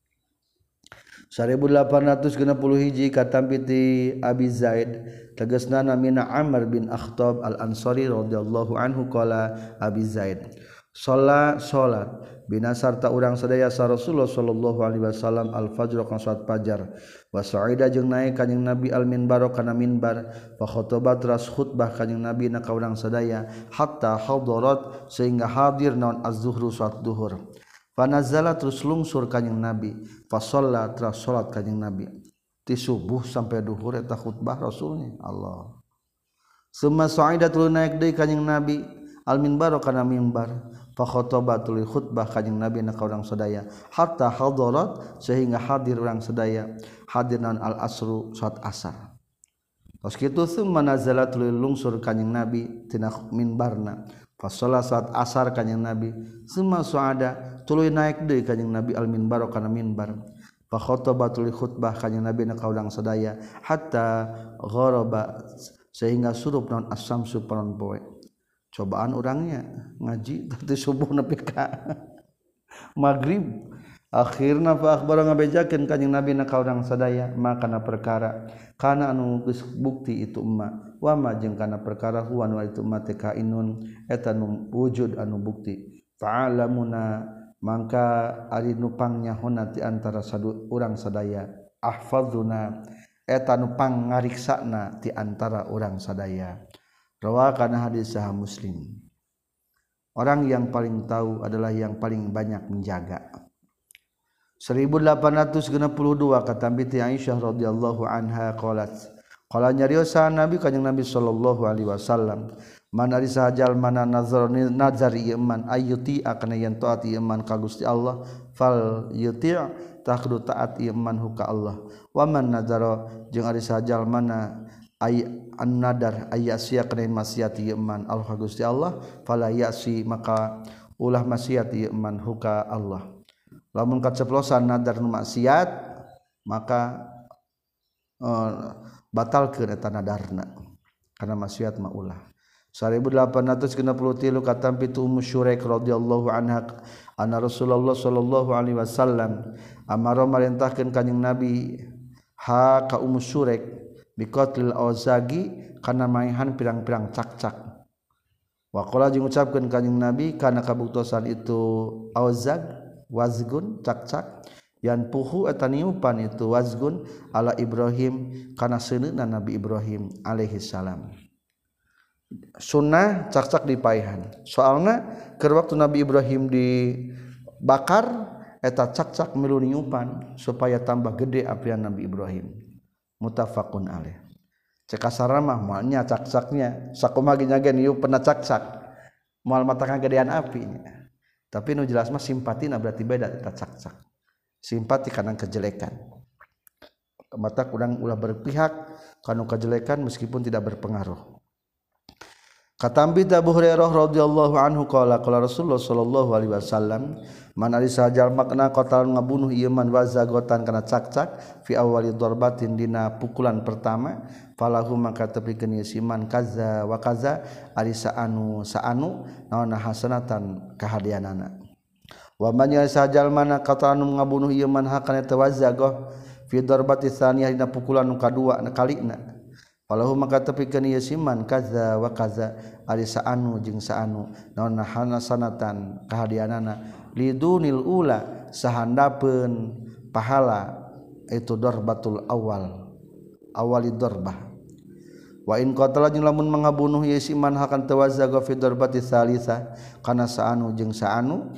1860 hiji katampi ti Abi Zaid tegasna namina Amr bin Akhtab al-Ansari radhiyallahu anhu qala Abi Zaid Salat salat binasarta urang sedayasa Rasulullah sallallahu Alaihi Wasallam al-fajr kan salat fajar. Wa sa'ida jeung naik kanjing Nabi al-minbar kana minbar. Fa khotobat ras khutbah kanjing Nabi na ka urang sadaya hatta hadarat sehingga hadir naon az-zuhru suat duhur. Panazala terus lungsur kanjing Nabi. Fasolla teras salat kanjing Nabi. Ti subuh sampai duhur eta khutbah Rasulnya. Allah. Suma sa'idatul naik deui kanjing Nabi al minbar kana mimbar fakhotobatul khutbah kanjing nabi na ka urang sadaya. Hatta hadarat sehingga hadir urang sadaya. Hadir naon al asru saat asar. Tos kitu summa nazalatul lungsur kanjing nabi tina minbarna. Fasolah saat asar kanjing nabi summa suada tuluy naik deui kanjing nabi al minbar kana minbar. Fakhotobatul khutbah kanjing nabi na ka urang sadaya. Hatta ghoroba sehingga surup naon asamsu panon poe. cobaan orangnya. Ngaji tadi subuh nepi ka. Magrib akhirna fa akhbara ngabejakeun kanjing nabi na ka urang sadaya maka na perkara? Kana anu geus bukti itu emma wa ma jeung kana perkara huwa nu itu mate teh kainun eta nu wujud anu bukti. Ta'lamuna mangka ari nupangnya hona ti antara sadu urang sadaya. Ahfazuna eta nupang ngariksana ti antara urang sadaya. Rawa kana hadis sah muslim. Orang yang paling tahu adalah yang paling banyak menjaga. 1862 kata binti Aisyah radhiyallahu anha qalat. Nyariosa nabi kanyang nabi Shallallahu Alaihi Wasallam. Mana sahjal mana nazarman ayuti akan yang taatiman ka Gusti Allah fal tak taatman huka Allah. Waman nazaro sajal mana ay an nadar ayasya kana maksiat iman Allah Gusti Allah fala yasi maka ulah maksiat iman huka Allah. Lamun kaceplosan nadar nu maksiat maka uh, batalkeun eta nadarna kana maksiat ma ulah. 1863 kata pitu Ummu Syuraik radhiyallahu anha anna Rasulullah sallallahu alaihi wasallam amara marintahkeun kanjing Nabi ha ka Ummu Syuraik biqatlil auzagi kana maihan pirang-pirang cak-cak. Wa qala jeung ucapkeun kanjing Nabi kana kabuktosan itu auzag wazgun cak-cak? Yang puhu etaniupan itu wazgun ala Ibrahim karena senena Nabi Ibrahim alaihissalam sunnah cak-cak dipaihan soalnya ke waktu Nabi Ibrahim dibakar eta cak-cak milu niupan supaya tambah gede apian Nabi Ibrahim mutafaqun alaih. Cekasaramah malnya cak-caknya. Sakumaginya gen ieu pernah cak-cak. Moal mata kagedean apinya tapi nu jelas mah simpatina berarti beda eta cak-cak. Simpati kana kejelekan. Mata kurang ulah berpihak kanu kejelekan meskipun tidak berpengaruh. Katambi Abu Hurairah radhiyallahu anhu qala qala Rasulullah sallallahu alaihi wasallam man ari sajal makna qatalan ngabunuh ieu man wazagotan kana cak-cak fi awali darbatin dina pukulan pertama falahu maka tepikeun si man kaza wa kaza ari saanu saanu naon hasanatan kahadianana. Wa man ari sajal mana qatalan ngabunuh ieu man hakana tawazagoh fi darbati tsaniyah dina pukulan nu kadua kalina na Walahu maka tepikeun ieu siman kaza wa kaza. Ari saanu jeung saanu. Naon hana sanatan kahadianana. Lidunil ula sahandapeun pahala itu darbatul awal. Awali darbah wa in qatala jeung lamun mangabunuh ieu siman hakan tawazagoh fi darbati tsalitsah kana saanu jeung saanu.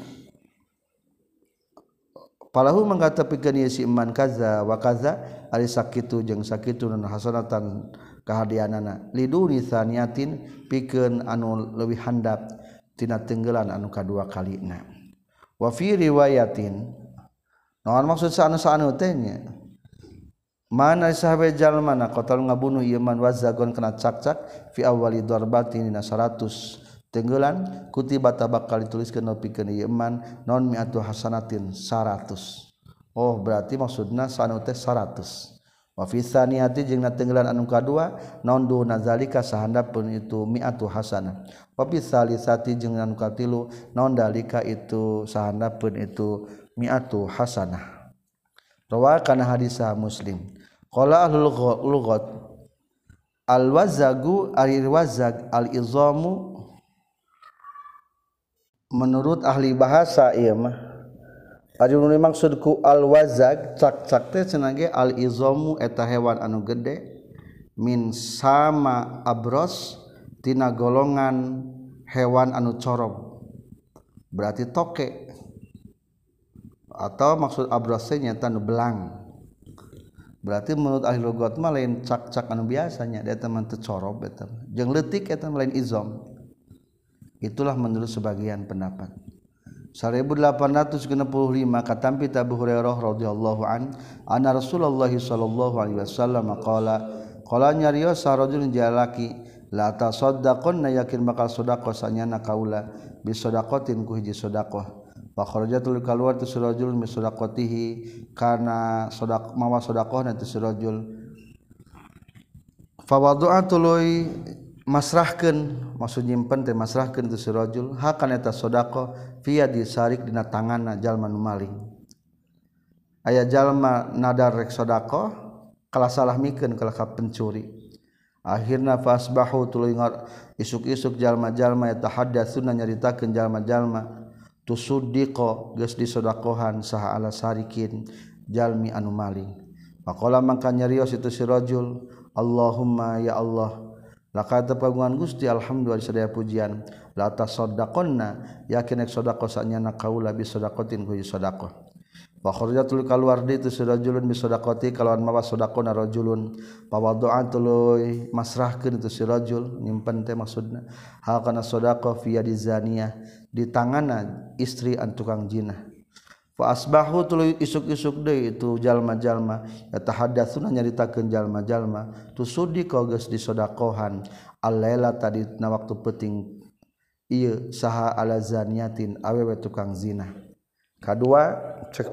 Palahu mengkata pikeun ieu si iman kaza wa kaza. Ari sakitu jeung sakitu nu hasanatan kehadianana. Liduni saniatin pikeun anu leuwih handap tina tenggelan anu kadua kalina. Wa fi riwayatin naon maksud sanu sanu teh nya? Mana sahabe jalma na qatal ngabunuh ieu man wazagon kana cak-cak fi awali darbatin dina 100 tenggelan kutiba bakal dituliskeun pikeun ieu man non mi'atu hasanatin 100 oh berarti maksudna sanu teh 100 Wafisa niati jeung natenggelan anu kadua naon duhuna zalika sahandap pun itu mi'atu hasanah. Wafisa lisati jeung anu katilu naon dalika itu sahandap pun itu mi'atu hasanah. Rawa kana hadisah Muslim. Qala ahlul lughat al-wazagu al-wazag al-izamu menurut ahli bahasa ieu mah ari nu maksudku al wazag cak cak teh cenah ge al izamu eta hewan anu gede min sama abrostina golongan hewan anu corob. Berarti toke. Atau maksud abrosnya tanu belang. Berarti menurut ahli logot mah lain cak-cak anu biasanya dia teman tercorob eta jeung leutik eta lain izom. Itulah menurut sebagian pendapat. 1865 katampi Abu Hurairah radhiyallahu an anna Rasulullah sallallahu alaihi wasallam qala qala nyariosa rajulun jalaki la tasaddaqonna yakin bakal sedekah sanyana kaula bi sedaqatin ku hiji sedekah. Fa kharajatul kaluar tu sirajul bi sedaqatihi kana sedak mawa sedekahna tu sirajul fa tuluy masrahkan maksud nyimpen teh masrahkan tu sirajul hakan eta sodako via disarik dina tangan jalma nu maling aya jalma nadar rek sodako kala salah mikeun kala ka pencuri. Akhirna fasbahu tuluy isuk-isuk jalma-jalma eta nyaritakeun jalma-jalma tusuddiqo geus disodakohan saha ala sarikin jalmi anu maling maqala mangka nyarios itu sirajul Allahumma ya Allah laka tepagungan Gusti alhamdulillah sadaya pujian. La tasaddaqonna yakin ek sedekah sanya na kaula bi sedaqatin ku sedekah wa kharajatul kaluar di itu sirajulun bi sedaqati kalawan mawa sadaqona rajulun. Pawadaan tuluy masrahkeun itu sirajul nyimpen teh maksudna. Hal kana sedaqah fi yadi zaniyah di tanganna istri an tukang jinah. wa asbahu tuluy isuk-isuk deui itu jalma-jalma. Yatahaddatsuna nyaritakeun jalma-jalma. Tu sudika geus disodakohan. Alaila tadi na waktu penting ieu saha ala zaniatin awewe tukang zina kadua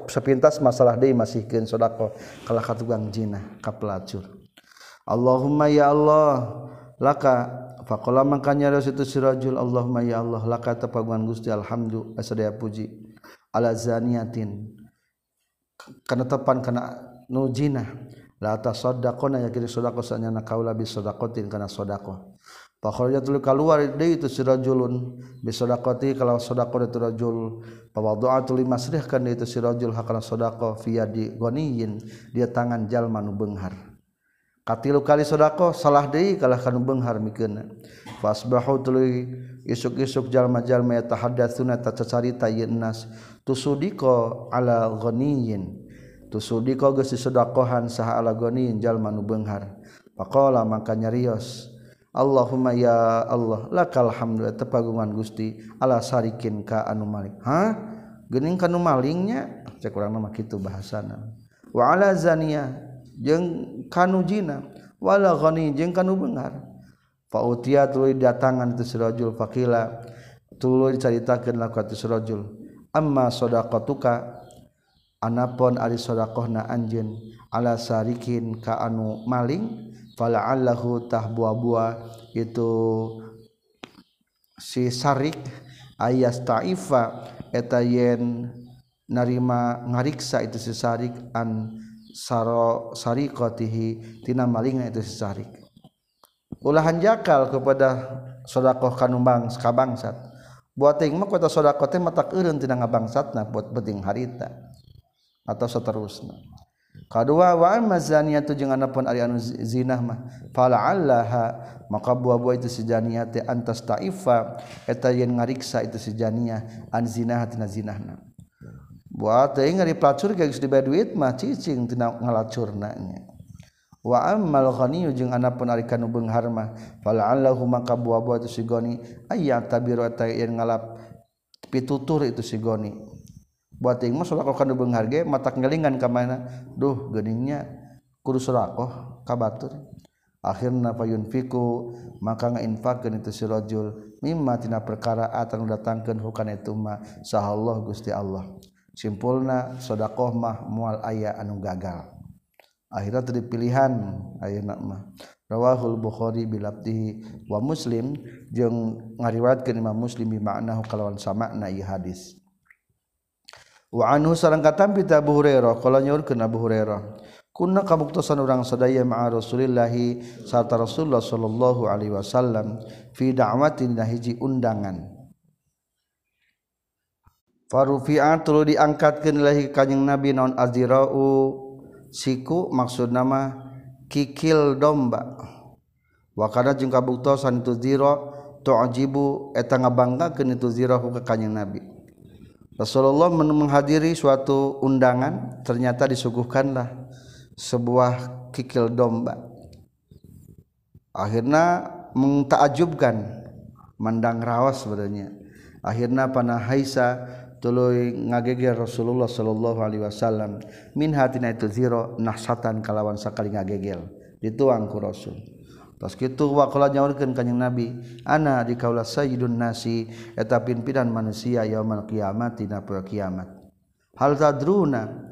sepintas masalah deui masihkeun sedekah kalah ka tukang zina ka pelacur. Allahumma ya Allah laka faqala mangkanya itu sirajul Allahumma ya Allah laka tapaguan Gusti alhamdu asadaya puji. ala zaniatin kana tepan kana nujina la tasaddaqona yakin sedekah sanyana kaula bi sedaqatin kana sedekah Pakhornya tulu keluar dari itu si rajulun bisodakoti kalau sodako itu rajul. Pawadu'a tuli masrihkan dari itu si rajul hakana sodako via di goniyin dia tangan jalma nu benghar. katilu kali sodako salah deui kalah kanu beunghar mikeuna fasbahu tuluy isuk-isuk jalma-jalma yatahaddatsuna tacacarita yeun nas tusudiko ala ghaniyin tusudiko geus sedekahan saha ala ghaniyin jalma nu beunghar faqala maka nyarios Allahumma ya Allah lakal hamdu tepagungan Gusti ala sarikin ka anu maling ha geuning kanu malingnya? Cek urang mah kitu bahasana. Wa ala zaniyah jeung kanujina wala ghani jeung kanu beungar fa utiya tuluy datangan tu sirajul faqila tuluy caritakeun laku tu sirajul amma sadaqatuka? Anapon ari sadaqahna anjeun ala sarikin ka anu maling fala'allahu tahbuwa itu si sarik ayas ta'ifa eta yen narima ngariksa itu si sarik an saro sariqatihi tina malingna itu sarik ulahan jakal kepada sodakoh kanumbang sakabangsat buat ting mah kota sodakoh teh matak eureun tina ngabangsatna buat penting harita atau seterusnya. Kedua wa mazania tu jeung anapun ari anu zina mah fala'allaha maka buah-buah itu sejania teh antas taifa eta yen ngariksa itu sejania an zina tina zinahna. buat teuing ngari pelacur geus dibayar duit mah cicing tina ngalacurna nya wa ammal ghaniyu jeung anapun ari kanu beunghar mah fala'allahu maka buah-buah itu si goni ayya tabiru ta yen ngalap pitutur itu si goni. Buat teuing mah surakoh kanu beunghar ge mata ngelingan ka mana? Duh geningnya kudu surakoh ka batur akhirna fayunfiku maka ngainfakkeun itu si rajul mimma tina perkara atan datangkeun hukana itu mah sahallahu Gusti Allah. simpulna shodaqoh mah mual ayah anu gagal. Akhirnya tadi pilihan ayeuna mah. Rawahul bukhari bilabdihi. Wa muslim jeung ngariwayatkeun imam muslim bi ma'nahu kalawan samakna ieu hadis. Wa anhu sareng katampi Abu Hurairah qala nyaurkeun Abu Hurairah. Kunna kabuktosan urang sadaya ma'a Rasulillah sarta Rasulullah sallallahu alaihi wasallam fi da'watin hiji undangan. Farufi'a tulu diangkatkeun ilahi kanjing Nabi naon azirau siku maksud nama kikil domba. Wa kana jeung kabuktosan itu zira tu'jibu eta ngabanggakeun itu zira ka kanjing Nabi. Rasulullah menghadiri suatu undangan ternyata disuguhkanlah sebuah kikil domba. Akhirnya mengtaajubkan mandang rawas sebenarnya. Akhirnya panah Haisa tuluy ngageger Rasulullah sallallahu alaihi wasallam min hatina itu zero nahsatan kalawan sakali ngagegel dituang ku Rasul. Tos kitu waqala nyaurkeun kanjing Nabi ana di kaula sayyidun nasi eta pimpinan manusia yaumul kiamat dina poe kiamat. Hal tadruna?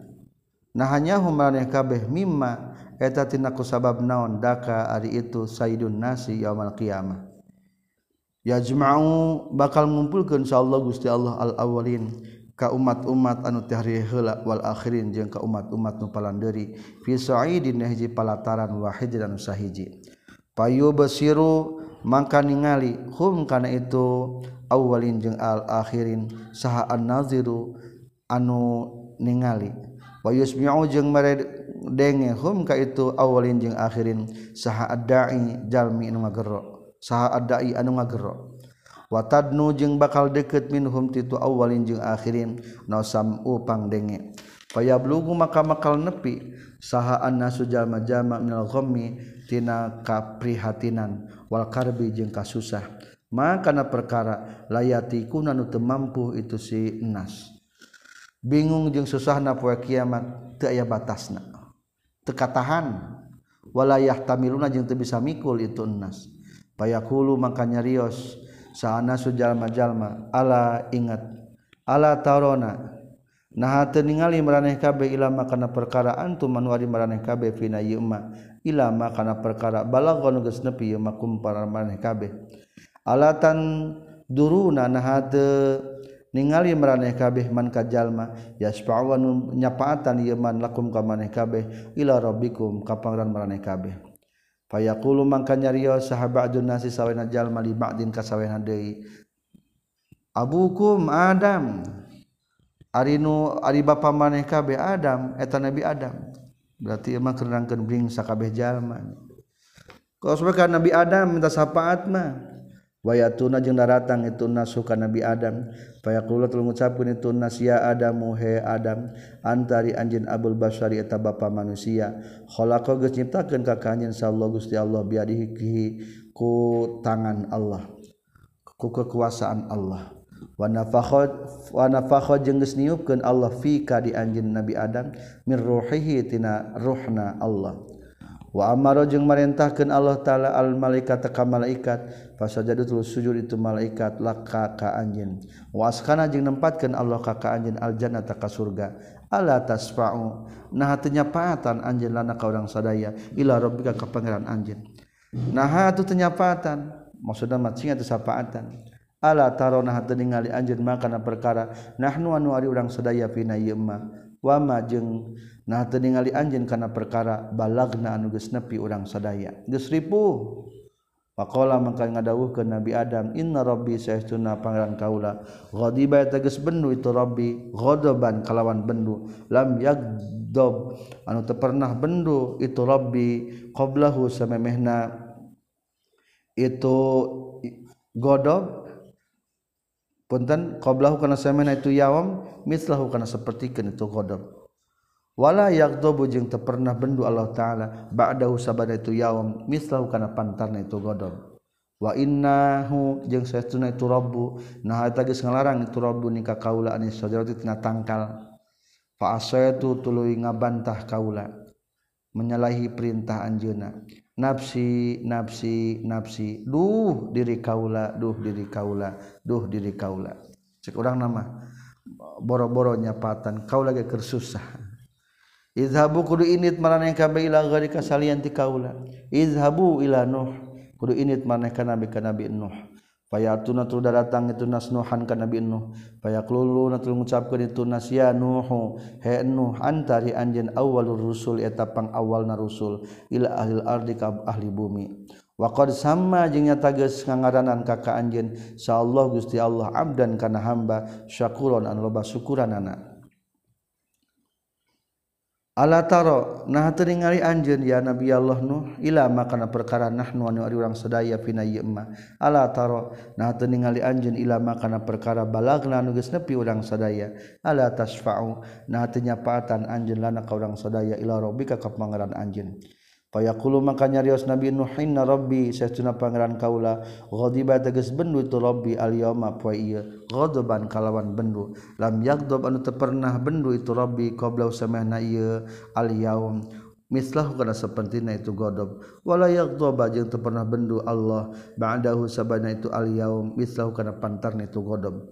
Nahanya humaneh kabeh mimma eta tina ku sabab naon daka ari itu sayyidun nasi yaumul kiamat yajma'u bakal ngumpulkeun insyaallah Gusti Allah al-awwalin ka umat-umat anu teh heula wal akhirin jeung ka umat-umat nu palandeuri fi sa'idin hiji palataran wahid dan sahiji. Payu basiru mangka ningali hum kana itu awalin jeung al akhirin saha an-naziru anu ningali. Wa yusmi'u jeung mere denge hum ka itu awalin jeung akhirin saha ad-da'i jalmi nu ngagero saha adai anu ngagero watadnu jeung bakal deket minhum titu awalin jeung akhirin. Nausam upang denge. Payablugu maka makal nepi. Saha annasu jalma jama minal ghammi tina kaprihatinan. Wal karbi jeung kasusah. Maka perkara layati kunanu teu mampu itu si nas. Bingung jeung susahna poe kiamat teu aya batasna. Teu katahan. Walayah tamiluna jeung teu bisa mikul itu nas. payakulu makanya Rios sana sujalma-jalma Allah ingat. Allah tarona nah ningali meraneh kabe ilama kana perkara antum manwari meraneh kabe fina yuma ilama kana perkara balagon geus nepi yuma kumpar meraneh kabe. Alatan duruna nah ningali meraneh kabeh man kajalma yasfa'u nyapaatan yeman lakum ka maneh kabeh ila rabbikum ka pangeran meraneh kabeh Fayaqulu mangka nyarios sahabatun nasi sawena jalma li ba'din ka sawena deui. Abukum Adam. Ari nu ari bapa maneh kabeh Adam eta Nabi Adam. Berarti emang kerenangkeun bring sakabeh jalma. Kalau sebab Nabi Adam minta syafaat mah wayatuna jeung daratang itu nasuka Nabi Adam. Payakula tul ngucapkeun itu nas ya Adam he Adam antari anjin Abul Basari eta bapa manusia. Khalaqa geus nyiptakeun ka kanjin sallallahu Gusti Allah biadihi ku tangan Allah ku kekuasaan Allah. Wa nafakhad wa nafakhad jeung geus niupkeun Allah fika di anjin Nabi Adam min ruhihi tina ruhna Allah. wa amaro jeung marentahkeun Allah taala al malaikat ka malaikat fasajadu tuluy sujud itu malaikat laka ka anjeun. Wa askana jeung nempatkeun Allah ka ka anjeun al jannata ka surga. Ala tasfa'u nah teu nyapaatan anjeun lana ka urang sadaya ila rabbika ka pangeran anjeun. Nah atuh teu nyapaatan maksudna mah cinga teu sapaatan ala tarona hatu ningali anjeun mah kana perkara nahnu anu ari urang sadaya pina ieu wama jeung nah ningali anjin karena perkara balagna anuges nepi urang sadaya. Geus ripuh. Pakola maka ngadawuh ke Nabi Adam Inna Robbi saestuna pangeran kaula Ghadiba tegas bendu itu Robbi Ghodoban kalawan bendu Lam yagdob Anu teu pernah bendu itu Robbi qablahu samemehna. Itu godob punten qoblahu kana samena itu yawam mislahu kana sapertikeun itu qadar. Wala yaqdabu jeung teu pernah bendu Allah taala ba'dahu sabada itu yaum mislahu kana pantarna itu godom wa innahu jeung saestuna itu rabbu nah eta geus ngalarang itu rabbu nika kaula anis sajarati tina tangkal. Fa asaitu tuluy ngabantah kaula menyalahi perintah anjeunna nafsi nafsi nafsi. Duh diri kaula duh diri kaula duh diri kaula. Cek orang nama. Boro-boro nyapatan kaula ge kersusah izhabu kudu init maraneh kabeh ila gari kasalian ti kaula. Izhabu ila nuh. Kudu init maraneh kana nabi ka nabi nuh. Fayatuna tul datang itu nas Nuhan ka Nabi Nuh. Fayaklulu natul ngucapkeun itu nas ya Nuhu he Nuh antari anjeun awalur rusul eta pang awalna rusul ila ahlil ardi ka ahli bumi. Wa qad sama jeung nyata geus ngangaranan ka ka anjeun sa Allah Gusti Allah abdan kana hamba syakuron an loba syukuranana. Allah taro nah ningali anjeun ya Nabi Allah Nuh ila makana perkara nahnu anu ari urang sadaya pina ieu emma. Allah taro nah ningali anjeun ila makana perkara balagna anu geus nepi urang sadaya. Allah tasfa'u nah teu nyapaatan anjeun lana ka urang sadaya ila rabbika ka pangeran anjeun. Payakulu maka nyarios Nabi Nuhin na rabbi saestuna pangeran kaula ghadiba tegas bendu tu rabbi al yauma poe ieu ghadaban kalawan bendu. Lam yaghdab anu teu pernah bendu itu rabbi qabla samana ieu al yaum mislahu kana sapentina itu ghadab wala yaghdaba jeung teu pernah bendu Allah ba'dahu sabana itu al yaum mislahu kana pantarna itu ghadab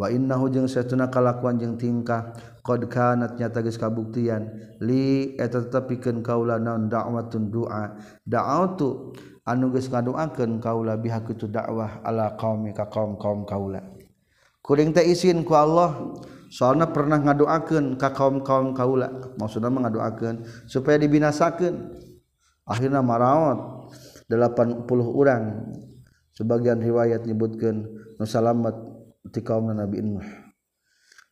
innahu jeung satuna kalakuan jeung tingkah. Qad kanat nyata geus kabuktian. Li eta tetepikeun kaula naon da'watun du'a. Da'autu anu geus ngadoakeun kaula biha kitu dakwah ala qaumi ka kaum-kaum kaula. Kuring teh izin ku Allah soalna pernah ngadoakeun ka kaum-kaum kaula. Maksudna ngadoakeun supaya dibinasakeun. Akhirna maraot 80 orang sebagian riwayat nyebutkeun nu salamet. ti kaum Nabi Nuh.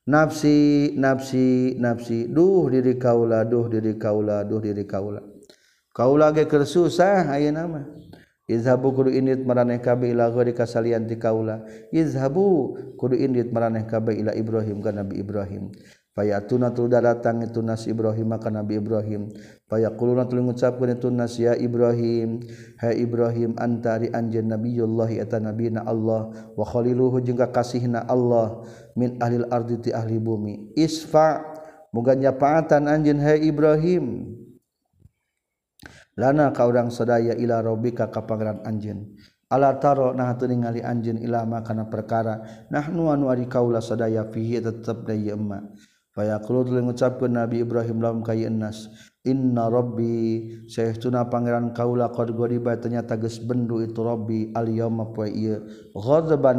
Nafsi nafsi nafsi. Duh diri kaula duh diri kaula duh diri kaula. Kaula ge keur susah ayeuna mah izhabu kudu indit maraneh kabe ila ghairi kasalian ti kaula. Izhabu kudu indit maraneh kabe ila Ibrahim ka Nabi Ibrahim. Fayatuna tu datang itu nas Ibrahim ka Nabi Ibrahim. Fayaquluna tu ngucapkeun itu nas ya Ibrahim. Hai Ibrahim antari anjeun nabiyullah eta nabina Allah. Wa khaliluhu jeung kasihna Allah. Min ahlil ardi ti ahli bumi. Isfa muga nyapaatan anjeun hai Ibrahim. Lana ka urang sadaya ila rabbika ka pangeran anjeun ala taro nah teu ningali anjeun ilama kana perkara. Nahnu anu ari kaula sadaya fihi tetep da ieu mengucapkan Nabi Ibrahim lam annas Inna rabbi sayatuna Pangeran kaula qad ghoriba ternyata geus bendu itu Robbi alban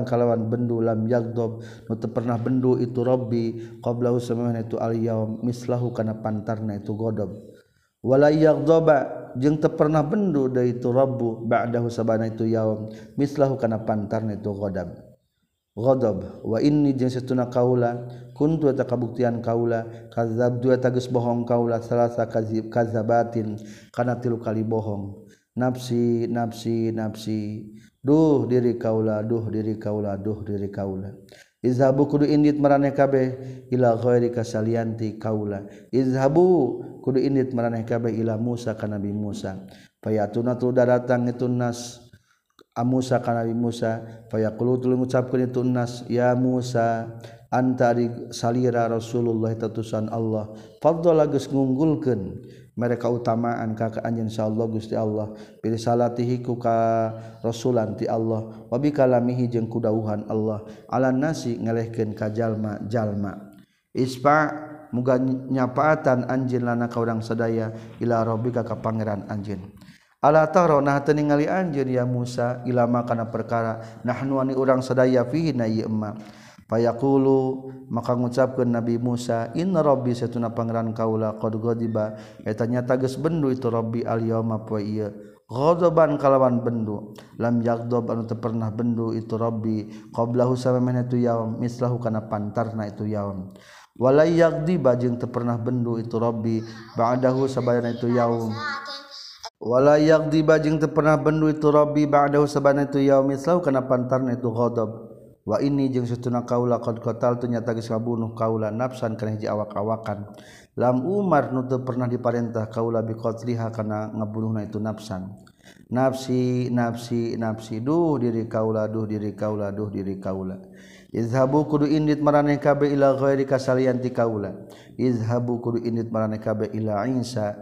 kalawan bendu lam yagdob nutu pernah bendu itu rabbi qablahu samana itu alyaum mislahu kana pantarna itu godob wala yagdoba jeung teu pernah bendu da itu rabbu ba'dahu sabana itu yaum mislahu kana pantarna itu godam Rodob wani tun kaula kun eta kabuktian kaula kazab dua tagus bohong kaula salasa kazib kazabatin karena tilu kali bohong. Nafsi nafsi nafsi. Duh diri kaula duh diri kaula duh diri kaula. Izhabu kudu indit maraneh kabeh ila ghairi kasalianti kaula. Izhabu kudu indit maraneh kabeh ila Musa ka Nabi Musa. Fayatuna tu datang itu nas. Musa kana Musa fayaqulu ngucapkeun itu nas ya Musa antari salira Rasulullah tatusan Allah. Fadhala geus ngunggulkeun mereka utamaan ka anjeun insyaallah Gusti Allah. Bil salatihi ku ka rasulan ti Allah. Wa bi kalamihi jeung kudauhan Allah. Ala nasi ngelehkeun ka jalma jalma. Ispa muga nyapaatan anjeun lana ka urang sadaya ila rabbika ka pangeran anjeun. Allah tarona ningali anjir ya Musa ilama kana perkara nahnuani urang sadaya fihi na ieu emma. Maka ngucapkeun Nabi Musa inna rabbi satuna pangeran kaula qad ghadiba. Eta nyata geus bendu itu rabbi al yauma poe ieu. Ghadaban kalawan bendu. Lam yaghdab anu teu pernah bendu itu rabbi qablahu samana tu yaum mislahu kana pantarna itu yaum. Walay yaghdib jeung teu pernah bendu itu rabbi ba'dahu sabayana itu yaum. wala yaqdiba jeung teu pernah bendu itu rabbi ba'dahu sabana itu yaumi selalu kana pantarna itu ghadab. Wa ini jeung satuna kaula qad qatal tu nyata geus kabunuh kaula nafsan kana hiji awak-awakan. Lam umar nu teu pernah diparentah kaula bi qatliha kana ngabunuhna itu nafsan. Nafsi nafsi nafsi duh diri kaula duh diri kaula duh diri kaula. Izhabu kudu indit maraneh kabe ila ghairi kasalian ti kaula. Izhabu kudu indit maraneh kabe ila insa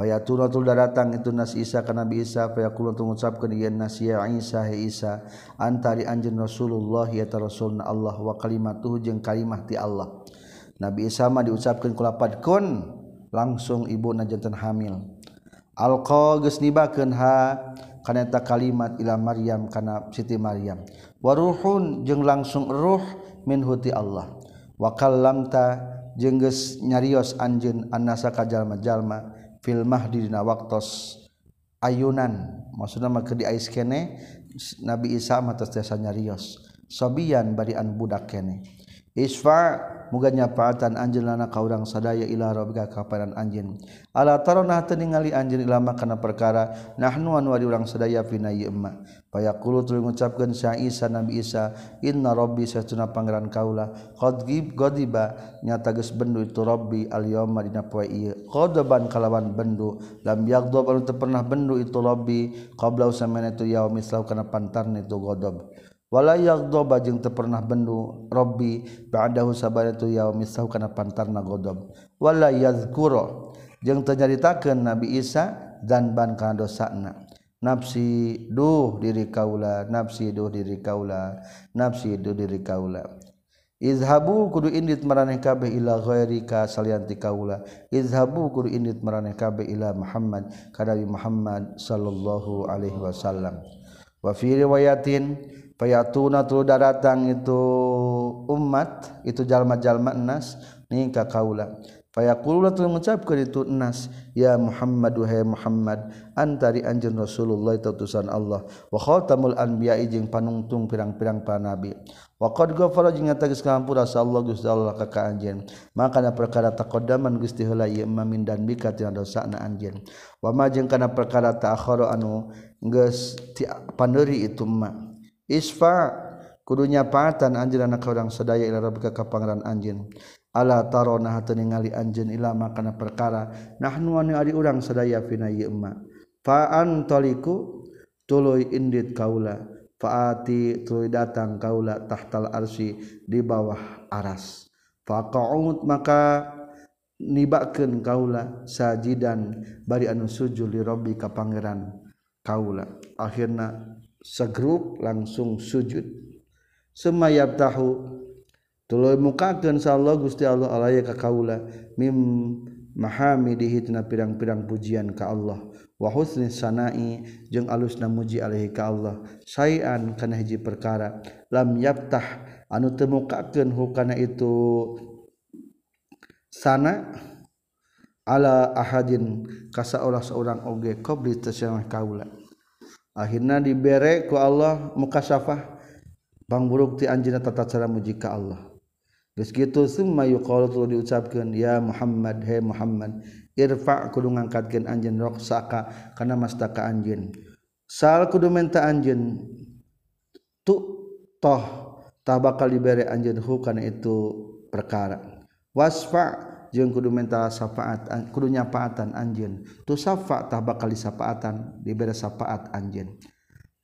Fayatul turatul datang itu nas Isa ka Nabi Isa fayaqulu tu ngucapkeun ieu nas ya Isa he Isa antari anjeun Rasulullah ya Rasulna Allah wa kalimatuhu jeung kalimah ti Allah. Nabi Isa mah diucapkeun ku lapad kun langsung ibu janten hamil. Alqa geus nibakeun ha kana eta kalimat ila Maryam kana Siti Maryam. Waruhun jeung langsung ruh min huti Allah. Wa kallamta jeung geus nyarios anjeun annasa ka jalma-jalma fil mahdi dina waktos ayunan. Maksudna mah di ais kene Nabi Isa mah desa nyarios. Sobian bari an budak kene. isfa muga nyapaatan anjeunna ka urang sadaya ila rabbika ka paran anjeun. Ala tarona teu ningali anjeun ilama kana perkara nahnu anu ari urang sadaya fina ieu emma. Fayaqulu tuluy ngucapkeun sa Isa nabi Isa inna rabbi satuna pangeran kaula qad gib gadiba nyata geus bendu itu rabbi al yauma dina poe ieu. Qadaban kalawan bendu lam yaghdab anu teu pernah bendu itu rabbi qabla usamana tu yaumi kana pantarna itu ghadab. wala yaghdoba jeung teu pernah bendu rabbi ba'dahu sabaratu yaumisahu kana pantarna godom wala yadhkura jeung teu nyaritakeun nabi Isa dan ban kana dosana. Nafsi duh diri kaula nafsi duh diri kaula nafsi duh diri kaula. Izhabu kudu indit maraneh kabeh ila ghairika salian ti kaula. Izhabu kudu indit maraneh kabeh ila Muhammad ka Nabi Muhammad sallallahu alaihi wasallam. Wa fi riwayatin payatuna tulu datang itu umat itu jalma-jalma enas ningka kaula. Fayaqulu tulu mengucapkeun itu enas ya Muhammadu hai Muhammad antari anjeun Rasulullah itu utusan Allah. Wa khatamul anbiya jeung panungtung pirang-pirang para nabi wa qad ghafara jeung tegas kampura sallallahu Gusti Allah ka ka anjeun. Maka perkara taqaddaman Gusti heula ieu mamin dan bika tina dosana anjeun. Wa ma jeung kana perkara ta'akhara anu geus ti panderi itu mah isfa kudunya patan anjir anak orang sedaya ila rabbika ka pangeran anjin ala tarona hatu ningali anjin ila makana perkara. Nahnu anu ari urang sedaya fina ieu emma. Fa antaliku tuluy indit kaula. Faati tuluy datang kaula tahtal arsi di bawah aras. Faqaut maka nibakeun kaula sajidan. Bari anu sujud li rabbi ka pangeran kaula. Akhirna segrup langsung sujud. Semayab tahu tuluy mukakeun sallallahu Gusti Allah alaya ka kaula mim mahamidihi tina pirang-pirang pujian ka Allah. Wa husni sanai jeung alusna muji alaihi ka Allah. Sayan kana hiji perkara lam yaptah anu teu mukakeun hukana itu sana ala ahadin kasa saurang oge qabli tasyamah kaula. akhirnya dibere ku Allah mukasyafah Bang buruk ti anjina tata cara muji ka Allah. Gitu kitu summa yuqalu diucapkeun ya Muhammad he Muhammad irfa kudu ngangkatkeun anjeun roksaka kana mastaka anjeun. Sal kudu menta anjeun tu toh tabakal dibere anjeun hu itu perkara. Wasfa jeung kudu menta syafaat kudu nyapaatan anjeun. Tu safa tah bakal sapaatan dibere syafaat anjeun.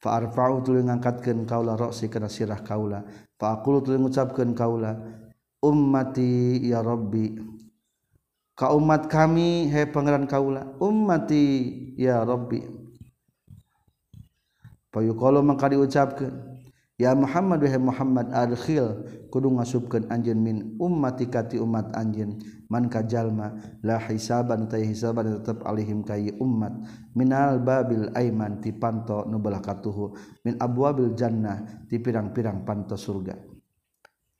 Fa arfa'u tuluy ngangkatkeun kaula roksi kana sirah kaula. Fa aqulu tuluy ngucapkeun kaula ummati ya rabbi. Ka umat kami he pangeran kaula ummati ya rabbi. Payuqalu mangka diucapkeun Ya Muhammad wahai Muhammad adkhil. Kudu ngasubkeun anjeun min ummati kati umat anjeun. Man kajalma la hisaban ta hisaban tetep alihim kai ummat. Minal babil aiman ti panto nu katuhu min abwabil jannah ti pirang-pirang panto surga.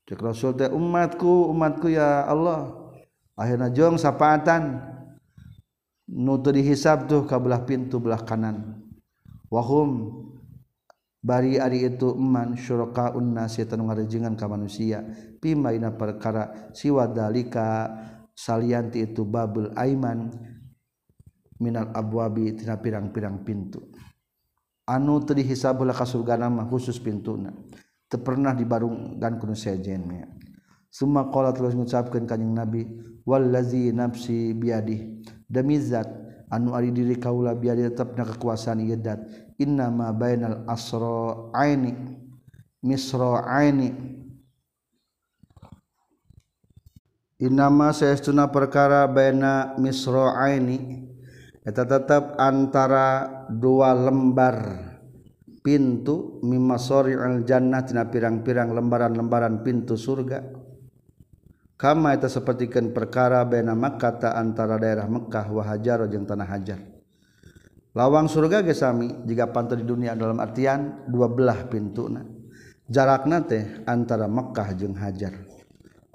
Cek rasul teh umatku umatku ya Allah. Akhirna jong sapaatan. Nu teu dihisab tuh ka belah pintu belah kanan. Wahum bari ari itu eman syurakaun nasi tanu ngarejengan ka manusia. Pima ina perkara siwa dalika salianti itu babul aiman minal abwabi tina pirang-pirang pintu. Anu teu dihisabul ka surga nama khusus pintuna. Teu pernah dibarungkan kuno sejen nya summa qala terus ngucapkeun kanjing nabi wallazi nafsi biadi demi zat anu ari diri kaula biadi tetepna kekuasaan ieu innama bainal asro aini misro aini innama saestuna perkara baina misro aini eta tetap antara dua lembar pintu mimasori al-jannah tina pirang-pirang lembaran-lembaran pintu surga. Kama itu sepertikan perkara bena Makkah ta antara daerah Mekah wa Hajar jeung tanah Hajar lawang surga ge sami jika pantai di dunia dalam artian dua belah pintuna. Jarakna teh antara Mekah jeung Hajar.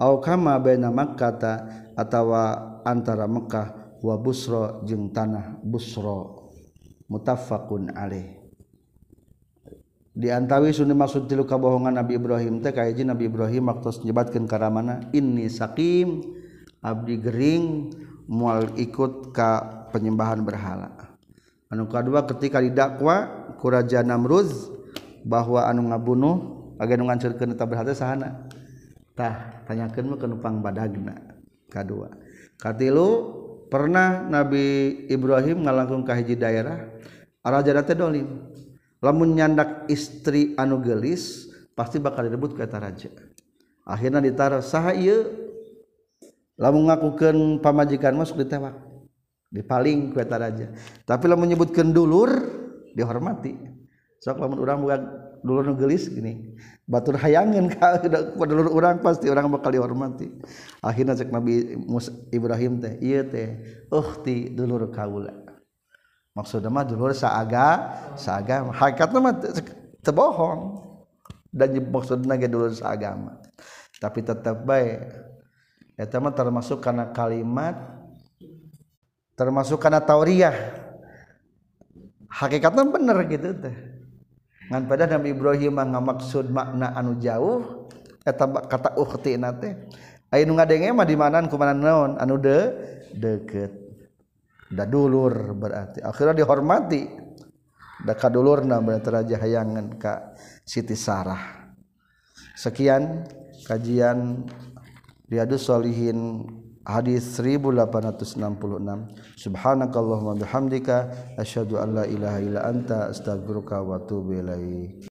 Au kama bena Makkah ta atawa antara Mekah wa Busra jeung tanah Busra. Mutaffaqun alaih. Diantawi Sun maksud tilu kabohongan Nabi Ibrahim teh kaji Nabi Ibrahim waktu nyebatkan ke mana ini sakim Abdi Gering mual ikut ke penyembahan berhala anu kedua ketika didakwa kuraja Namruz bahwa anu ngabunuh agen ngancurkeun eta berhate sahana. Tah tanyakeun mah kenupang badagna kadua. Katilu pernah Nabi Ibrahim ngalangkung ka hiji daerah raja teh dolim lamun nyandak istri anu gelis pasti bakal direbut ke eta raja. Akhirnya ditaruh saha ieu? Lamun ngakukeun pamajikan masuk ditewak. dipaling kueta raja. Tapi lah menyebutkan dulur dihormati. Sok lamun orang bukan dulur nugelis gini batur hayangan ka dulur orang pasti orang bakal dihormati. Akhirnya cek Nabi Ibrahim teh iya teh uhti dulur kaula. Maksudnya mah dulur saaga saagama. Hakikatnya mah tebohong. Dan maksudnya ge dulur saagama. Tapi tetap baik eta mah termasuk karena kalimat termasuk karena tauriah hakikatnya bener gitu teh. Ngan pada Nabi Ibrahim ngamaksud makna anu jauh eta kata ukhti nate ayo nu ngadenge mah di mana kumanan naon? Anu de deket da dulur berarti. Akhirnya dihormati. Da kadulurna berarti raja hayangan ka Siti Sarah. Sekian kajian Riyadus Solihin hadis 1866 subhanakallahumma bihamdika asyhadu an la ilaha illa anta astaghfiruka wa atubu ilaik